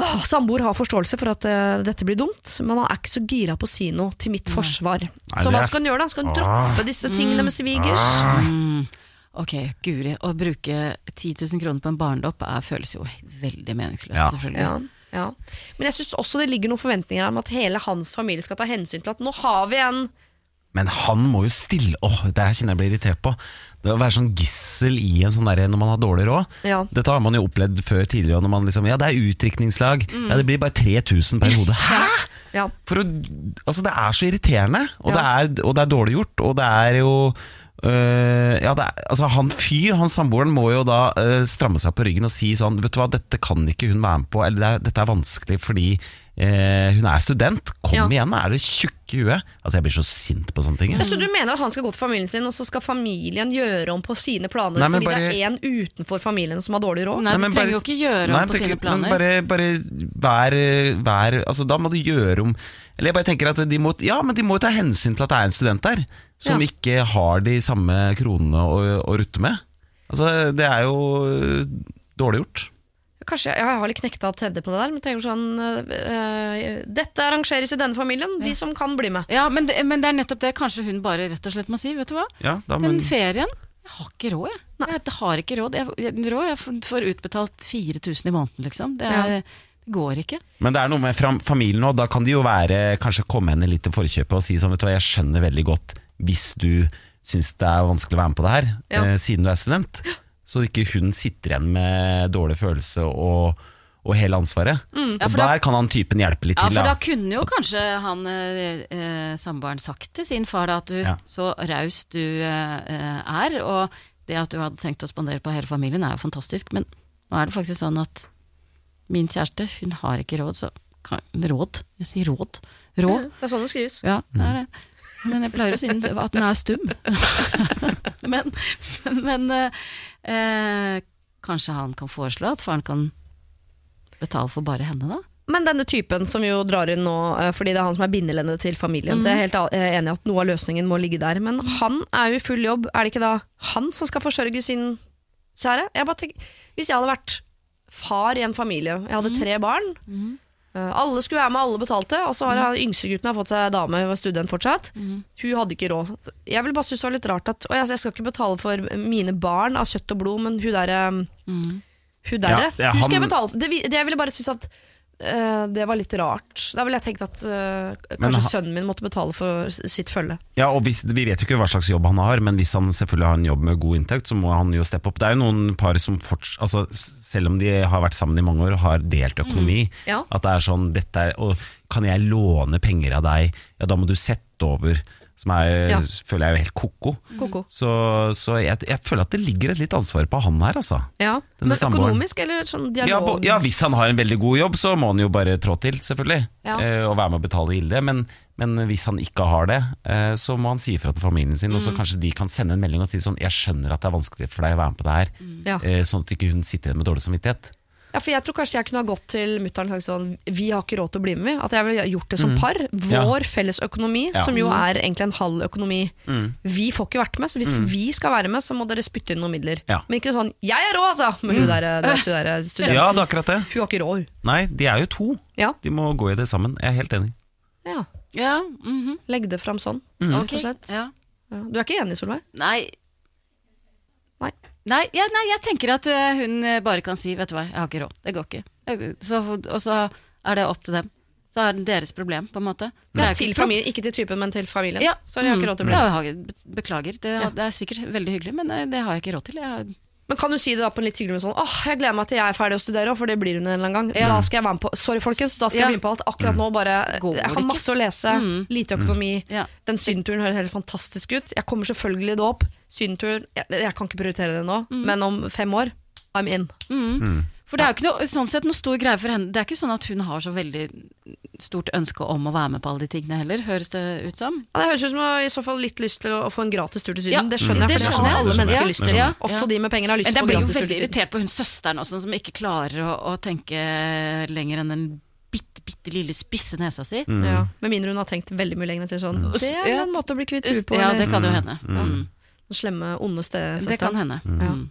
Åh, Samboer har forståelse for at uh, dette blir dumt, men han er ikke så gira på å si noe til mitt forsvar. så hva skal han gjøre da? Skal han droppe disse tingene med svigers? Mm. Ok, Guri. Å bruke 10 000 kroner på en barndopp er- føles jo veldig meningsløst, Ja. selvfølgelig. Ja, ja. Men jeg syns også det ligger noen forventninger om at hele hans familie skal ta hensyn til at nå har vi en Men han må jo stille Åh, det her kjenner jeg blir irritert på. Det å være sånn gissel i en sånn derre når man har dårlig råd. Ja. Dette har man jo opplevd før tidligere. Når man liksom, ja, det er utdrikningslag. Ja, det blir bare 3000 per hode. Hæ?! Ja. For å, altså det er så irriterende, og, det er, og det er dårlig gjort. Og det er jo øh, ja, er, altså Han fyr, han samboeren, må jo da øh, stramme seg på ryggen og si sånn Vet du hva, dette kan ikke hun være med på, eller er, dette er vanskelig fordi øh, hun er student. Kom Ja. igjen, er det tjukke i huet? Altså Jeg blir så sint på sånne ting. jeg. Så du mener at han skal gå til familien sin, og så skal familien gjøre om på sine planer Nei, fordi bare- det er en utenfor familien som har dårlig råd? Nei, Nei, men trenger bare- jo ikke gjøre Nei, om på tenker- sine planer. Men bare, bare vær, vær altså, Da må du gjøre om Eller jeg bare tenker at de må, Ja, men de må jo ta hensyn til at det er en student der Som Ja. ikke har de samme kronene å, å rutte med Altså, det er jo øh, dårlig gjort Kanskje jeg, jeg har litt knekta tredje på det der, men tenker sånn øh, Dette arrangeres i denne familien, de som kan bli med. Ja, men det, men det er nettopp det kanskje hun bare rett og slett må si. Vet du hva? Ja, da, Den ferien Jeg har ikke råd, jeg. Jeg har ikke råd. Jeg, jeg, råd, jeg får- utbetalt 4000 i måneden, liksom. Det, er, Ja. det går ikke. men det er noe med familien òg. Da kan de jo være Kanskje komme henne litt til forkjøpet Og si sånn, vet du hva, jeg skjønner veldig godt Hvis du synes det er vanskelig å være med på det her Ja. eh, Siden du er student Så ikke hun sitter igjen med dårlig følelse Og, og hele ansvaret Ja, Og der da- kan han typen hjelpe litt Ja, til for da da. kunne jo kanskje han eh, eh, samboeren sagt til sin far da, at du Ja. så raus du eh, eh, er, og det at du hadde tenkt å spandere på hele familien er jo fantastisk, men nå er det faktisk sånn at min kjæreste, hun har ikke råd, så kan, Råd? Jeg sier råd. Råd. Det er sånn det skrives. Ja, det er det. Men jeg pleier å si at den er stum. men men eh, kanskje han kan foreslå at faren kan betale for bare henne, da? Men denne typen som jo drar inn nå, eh, fordi det er han som er bindelendet til familien, så jeg er helt eh, enig i at noe av løsningen må ligge der. Men han er jo i full jobb, er det ikke da han som skal forsørge sin kjære? Jeg tenker, hvis jeg hadde vært far i en familie, jeg hadde tre barn, eh, alle skulle være med, alle betalte, og så har mm. yngstegutten fått seg dame, var student fortsatt. Hun hadde ikke råd. Jeg vil bare synes det var litt rart at og jeg, jeg skal ikke betale for mine barn av kjøtt og blod, men hun derre Hun derre, Ja, ja, hun skal jeg betale for. Det, det jeg ville bare synes at eh, det var litt rart. Da ville jeg tenkt at uh, kanskje sønnen min måtte betale for sitt følge. Ja, og hvis, Vi vet jo ikke hva slags jobb han har, men hvis han selvfølgelig har en jobb med god inntekt, så må han jo steppe opp. Det er jo noen par som forts, altså, selv om de har vært sammen i mange år, har delt økonomi. Ja. At det er sånn dette er, og Kan jeg låne penger av deg? Ja, da må du sette over. Som er, Ja. føler jeg er helt ko-ko. Så, så jeg, jeg føler at det ligger et litt ansvar på han her, altså. Ja. Men økonomisk eller sånn dialog? Ja, ja, Hvis han har en veldig god jobb, så må han jo bare trå til, selvfølgelig. Eh, og være med å betale gilde. Men, men hvis han ikke har det, eh, så må han si ifra til familien sin. Mm. Og så kanskje de kan sende en melding og si sånn Jeg skjønner at det er vanskelig for deg å være med på det her. Mm. Eh, sånn at ikke hun sitter igjen med dårlig samvittighet. Ja, for jeg tror kanskje jeg kunne ha gått til mutter'n og sagt sånn Vi har ikke råd til å bli med, vi. At jeg ville gjort det som par. Vår felles økonomi, Mm. Ja. Mm. som jo er egentlig en halv økonomi. Vi får ikke vært med, så hvis vi skal være med, så må dere spytte inn noen midler. Ja. Men ikke sånn 'jeg er råd', altså! Men hun der, du der studenten. Ja, det er akkurat det. Hun har ikke råd, hun. Nei, de er jo to. Ja. De må gå i det sammen. Jeg er helt enig. ja. Ja, -hmm. Legg det fram sånn, Mm. rett og slett. Ja. Ja. Du er ikke enig, Solveig? Nei. Nei. Nei, ja, nei, jeg tenker at øh, hun øh, bare kan si 'vet du hva, jeg har ikke råd'. Det går ikke. Så, og så er det opp til dem. Så er det deres problem, på en måte. Det er til familien, ikke til typen, men til familien. Ja. har jeg har ikke råd til å bli Ja, har- be- beklager. Det, Ja. det er sikkert veldig hyggelig, men øh, det har jeg ikke råd til. Jeg, Men kan du si det da på en litt hyggelig måte sånn Åh, jeg gleder meg til jeg er ferdig å studere, for det blir hun en eller annen gang. Ja. Da skal jeg være med på Sorry, folkens, da skal Ja. jeg begynne på alt. Akkurat nå bare Går Jeg har masse å lese, Mm. lite økonomi. ja. Den sydenturen høres helt fantastisk ut. Jeg kommer selvfølgelig da opp. Sydentur jeg, jeg kan ikke prioritere det nå, Mm. men om fem år, I'm in. For det er jo ikke noe, sånn sett noe stor greie for henne. Det er ikke sånn at hun har så veldig stort ønske om å være med på alle de tingene heller, høres det ut som. Ja, det høres ut som hun i så fall litt lyst til å, få en gratis tur til Syden. Ja, det skjønner jeg, for det skjønner jeg. alle mennesker ja, lyst til. Ja, Også de med penger har lyst på jeg blir jo gratis tur veldig til Syden. irritert på hun søsteren også, som ikke klarer å, å tenke lenger enn den bitte, bitte lille spisse nesa si. Ja, med mindre hun har tenkt veldig mye lenger til sånn. Det er en måte å bli kvitt huet på. Ja, det kan jo hende. Mm. Den slemme, onde Det kan stesøsteren. hende. Ja. Mm.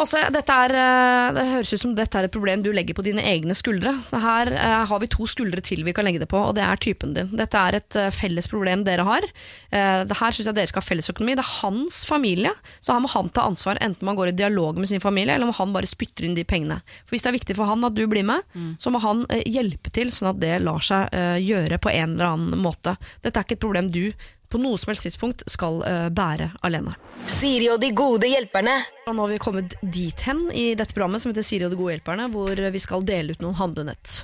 Åse, dette er, eh, det høres ut som dette er et problem du legger på dine egne skuldre. Her eh, har vi to skuldre til vi kan legge det på, og det er typen din. Dette er et eh, felles problem dere har. Eh, det her syns jeg dere skal ha fellesøkonomi. Det er hans familie, så her må han ta ansvar, enten man går i dialog med sin familie, eller om han bare spytter inn de pengene. For Hvis det er viktig for han at du blir med, så må han hjelpe til, sånn at det lar seg gjøre på en eller annen måte. Dette er ikke et problem du på noe som helst tidspunkt skal uh, bære alene. Siri og de gode hjelperne. Og nå har vi kommet dit hen i dette programmet som heter Siri og de gode hjelperne, hvor vi skal dele ut noen handlenett.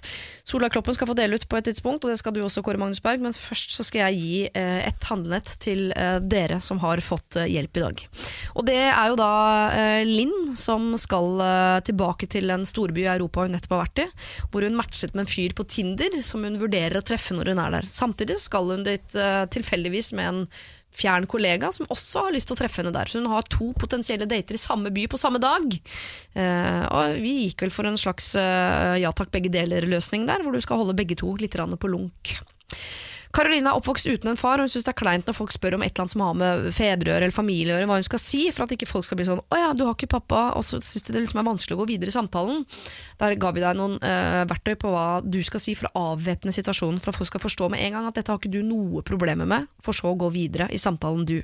Sola Kloppen skal få dele ut på et tidspunkt, og det skal du også, Kåre Magnus Berg, men først så skal jeg gi uh, et handlenett til uh, dere som har fått hjelp i dag. Og det er jo da Linn som skal tilbake til en storby i Europa hun nettopp har vært i, hvor hun matchet med en fyr på Tinder som hun vurderer å treffe når hun er der. Samtidig skal hun dit tilfeldigvis med en fjern kollega som også har lyst til å treffe henne der. Så hun har to potensielle dater i samme by på samme dag. Eh, og vi gikk vel for en slags eh, ja takk, begge deler-løsning der, hvor du skal holde begge to litt på lunk. Karoline er oppvokst uten en far, og hun syns det er kleint når folk spør om et eller annet som har med fedre eller familie å hva hun skal si, for at ikke folk skal bli sånn 'Å ja, du har ikke pappa', og så syns de det liksom er vanskelig å gå videre i samtalen. Der ga vi deg noen uh, verktøy på hva du skal si for å avvæpne situasjonen, for at folk skal forstå med en gang at dette har ikke du noe problemer med, for så å gå videre i samtalen du.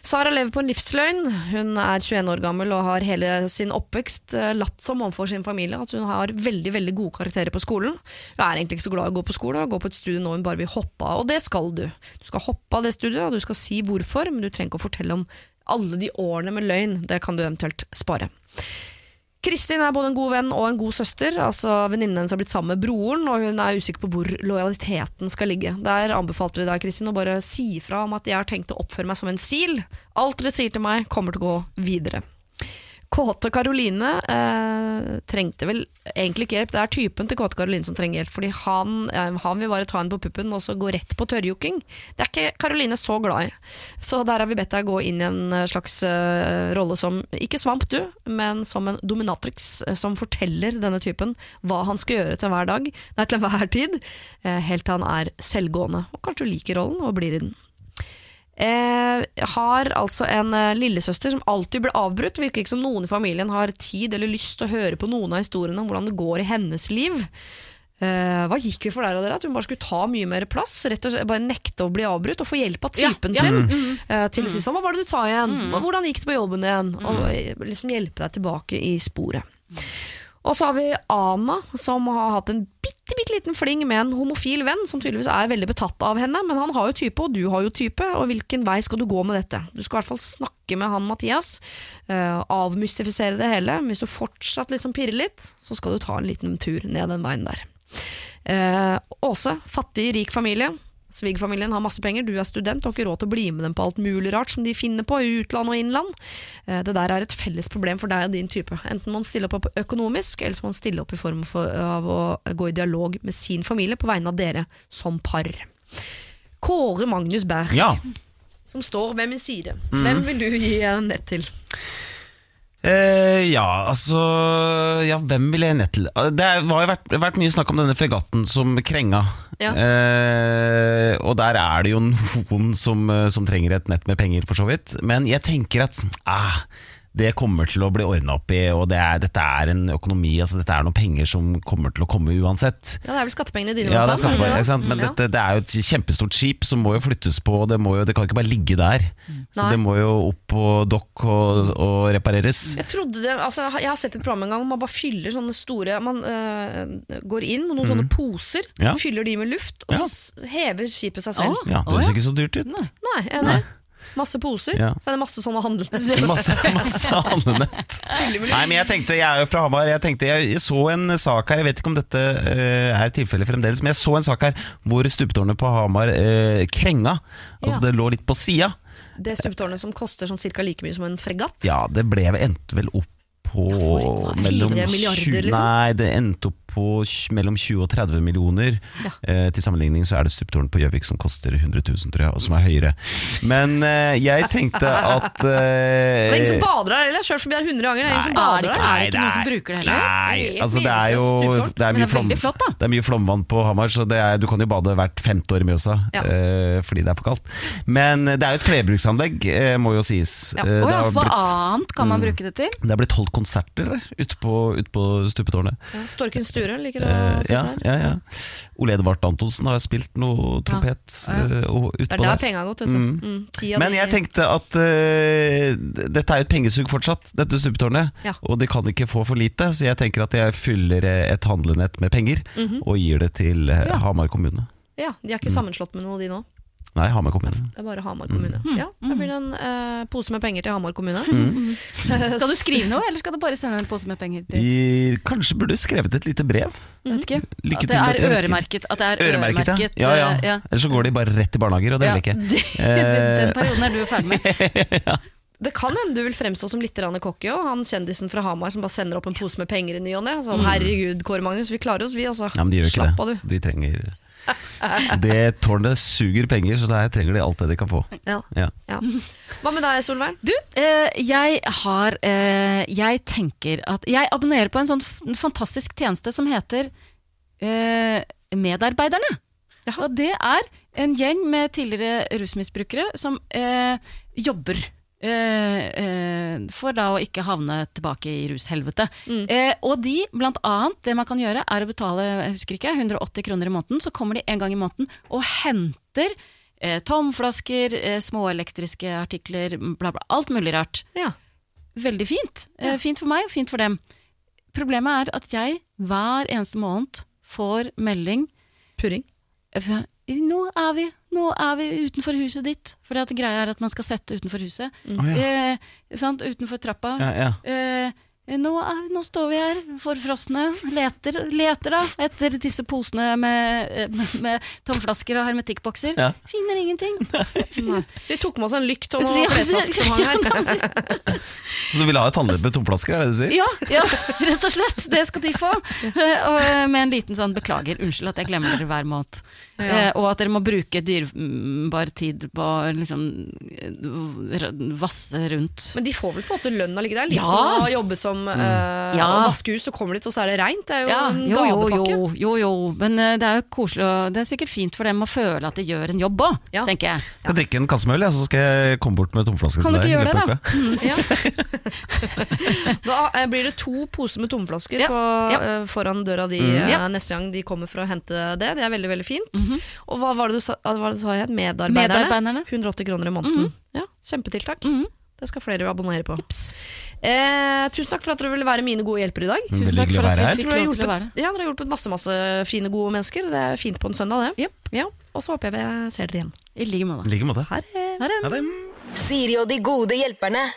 Sara lever på en livsløgn. Hun er 21 år gammel og har hele sin oppvekst eh, latt som overfor sin familie at hun har veldig veldig gode karakterer på skolen. Hun er egentlig ikke så glad i å gå på skole og gå på et studie nå hun bare vil hoppe av, og det skal du. Du skal hoppe av det studiet, og du skal si hvorfor, men du trenger ikke å fortelle om alle de årene med løgn. Det kan du eventuelt spare. Kristin er både en god venn og en god søster. Altså Venninnen hennes har blitt sammen med broren, og hun er usikker på hvor lojaliteten skal ligge. Der anbefalte vi deg Kristin, å bare si ifra om at jeg har tenkt å oppføre meg som en sil. Alt dere sier til meg, kommer til å gå videre. Kåte Karoline eh, trengte vel egentlig ikke hjelp. Det er typen til Kåte Karoline som trenger hjelp, fordi han, han vil bare ta henne på puppen og så gå rett på tørrjokking. Det er ikke Karoline så glad i. Så der har vi bedt deg gå inn i en eh, slags eh, rolle som, ikke svamp du, men som en dominatrix eh, som forteller denne typen hva han skal gjøre til hver dag, nei, til enhver tid, eh, helt til han er selvgående. Og kanskje du liker rollen og blir i den. Eh, har altså en eh, lillesøster som alltid blir avbrutt. Virker ikke som noen i familien har tid eller lyst til å høre på noen av historiene om hvordan det går i hennes liv. Eh, hva gikk vi for der og dere? At hun bare skulle ta mye mer plass? Rett og slett Bare nekte å bli avbrutt og få hjelp av typen Ja, ja. sin. eh, til å si sånn, hva var det du sa igjen? Hva- Hvordan gikk det på jobben igjen? Og eh, liksom hjelpe deg tilbake i sporet. Og så har vi Ana, som har hatt en bitte, bitte liten fling med en homofil venn, som tydeligvis er veldig betatt av henne. Men han har jo type, og du har jo type, og hvilken vei skal du gå med dette? Du skal i hvert fall snakke med han Mathias, uh, avmystifisere det hele. Hvis du fortsatt liksom pirrer litt, så skal du ta en liten tur ned den veien der. Uh, Åse, fattig, rik familie. Svigerfamilien har masse penger, du er student og har ikke råd til å bli med dem på alt mulig rart som de finner på i utland og innland. Eh, Det der er et felles problem for deg og din type. Enten må man stille opp økonomisk, eller så må man stille opp i form for, av å gå i dialog med sin familie på vegne av dere som par. Kåre Magnus Berg, Ja. som står ved min side. Hvem vil du gi nett til? Eh, ja, altså Ja, hvem vil jeg ned til? Det er- har vært, vært mye snakk om denne fregatten som krenga. Ja. Eh, og der er det jo noen som, eh, som trenger et nett med penger, for så vidt. Men jeg tenker at ah, det kommer til å bli ordna opp i, og det er, dette er en økonomi, altså dette er noen penger som kommer til å komme uansett. Ja, Det er vel skattepengene dine? Ja, det er skattepengene skattepenger, ikke sant? Men Ja. dette, det er jo et kjempestort skip som må jo flyttes på, og det, må jo, det kan ikke bare ligge der. Så Nei. det må jo opp på dokk og, og repareres. Jeg trodde det, altså Jeg har sett et program en gang hvor man bare fyller sånne store Man øh, går inn med noen sånne poser. Ja. fyller de med luft, og så hever skipet seg selv. Ja, det høres ikke så dyrt ut. Nei, enig. Masse poser, Ja. så er det masse sånne handlenett. Masse, masse handlenett. Nei, men jeg tenkte, jeg er jo fra Hamar. Jeg tenkte, jeg så en sak her, jeg vet ikke om dette uh, er tilfellet fremdeles, men jeg så en sak her hvor stupetårnet på Hamar uh, krenga. Altså det lå litt på sida. Det stupetårnet som koster sånn cirka like mye som en fregatt. Ja, det ble, endte vel opp på mellom Fire milliarder, 20 liksom? Nei, det endte opp på mellom 20 og 30 millioner. Ja. Eh, til sammenligning så er det Stuptårnet på Gjøvik som koster 100 000, tror jeg, og som er høyere. Men eh, jeg tenkte at Det eh, er ingen som bader der heller. Jeg har forbi der 100 ganger. Det er ingen som Er bader det der. er det ikke noen som det er- bruker det heller? Nei, altså det er jo det er mye, det er flom, flott, det er mye flomvann på Hamar, så det er, du kan jo bade hvert femte år i Mjøsa Ja. eh, fordi det er for kaldt. Men det er jo et flerbruksanlegg, eh, må jo sies. Ja. Eh, det, ja, hva annet kan man Mm. bruke det til? det har blitt holdt konserter ute på, ut på stupetårnet. Ja, Sture liker å Eh, sitte ja, her. ja, ja. Ole Edvard Antonsen har spilt noe trompet Ja. eh, og Det er der penga har gått. Vet du. Mm. Mm. Men jeg tenkte at uh, dette er jo et pengesug fortsatt, dette stupetårnet. Ja. Og de kan ikke få for lite, så jeg tenker at jeg fyller eh, et handlenett med penger Mhm. og gir det til eh, Ja. Hamar kommune. Ja, De er ikke sammenslått med noe, de nå. Nei, Hamar kommune. Det er bare Hamar kommune. Ja, Da blir det en eh, pose med penger til Hamar kommune. Mm. Skal du skrive noe, eller skal du bare sende en pose med penger? til De kanskje burde skrevet et lite brev. Vet ikke. Lykke At til det er vet ikke. øremerket. At det er Øremerket, øremerket ja. ja, eh, ja. Ellers så går de bare rett i barnehager, og det Ja, vil jeg ikke. det- Eh, Den perioden er du ferdig med. Det kan hende du vil fremstå som litt grann cocky òg. Han kjendisen fra Hamar som bare sender opp en pose med penger i ny og ne. Sånn, herregud, Kåre Magnus, vi klarer oss, vi, altså. Ja, men de gjør ikke Slapp av, det. De trenger Det tårnet suger penger, så der trenger de alt det de kan få. Ja. Ja. Ja. Hva med deg, Solveig? Du, eh, jeg har eh, Jeg tenker at Jeg abonnerer på en sånn fantastisk tjeneste som heter eh, Medarbeiderne. Jaha. Og det er en gjeng med tidligere rusmisbrukere som eh, jobber. Eh, eh, for da å ikke havne tilbake i rushelvete. Mm. Eh, og de, blant annet, det man kan gjøre, er å betale jeg husker ikke, 180 kroner i måneden. Så kommer de en gang i måneden og henter tomflasker, små elektriske artikler, bla, bla. Alt mulig rart. Ja. Veldig fint. Eh, fint for meg, og fint for dem. Problemet er at jeg hver eneste måned får melding Purring. Nå er, vi, nå er vi utenfor huset ditt. For greia er at man skal sette utenfor huset. Å, ja. Eh, sant? Utenfor trappa. Ja, ja. Eh, nå, er, nå står vi her forfrosne, leter, leter da etter disse posene med, eh, med, med tomflasker og hermetikkbokser. Ja. Finner ingenting. Nei. Vi tok med oss en lykt og noe klesvask som hang her. Så du vil ha et tannløp med tomflasker, er det du sier? Ja, ja, rett og slett. Det skal de få. Eh, og, eh, med en liten sånn 'beklager, unnskyld at jeg glemmer dere hver måned'. Ja. og at dere må bruke dyrebar tid på å liksom eh, vasse rundt. Men de får vel på en måte lønna ligge der? Litt Ja. som å jobbe som eh, Ja. å vaske hus, så kommer de dit, og så er det reint. Det er jo Ja, en jo, jo, gavepakke. jo, jo, jo. Men eh, det er jo koselig, og det er sikkert fint for dem å føle at de gjør en jobb òg, Ja. tenker jeg. Skal drikke en kasse med øl, så skal jeg komme bort med tomflaske Kan til du deg. ikke i gjøre det, da? Da eh, blir det to poser med tomflasker Ja, på, ja. eh, foran døra di Mm. neste gang de kommer for å hente det. Det er veldig veldig fint. Og hva var det du sa, hva var det du sa? Medarbeiderne? Medarbeiderne. 180 kroner i måneden. Ja, Kjempetiltak. Mhm. Det skal flere abonnere på. Eh, tusen takk for at dere ville være mine gode hjelpere i dag. Tusen takk for at vi fikk lov til å være hjulpet, ja, dere har hjulpet masse masse fine, gode mennesker. Det er fint på en søndag, det. Yep. Ja, og så håper jeg vi ser dere igjen. I like måte. Like måte. Ha det. Ha det. Siri og de gode hjelperne.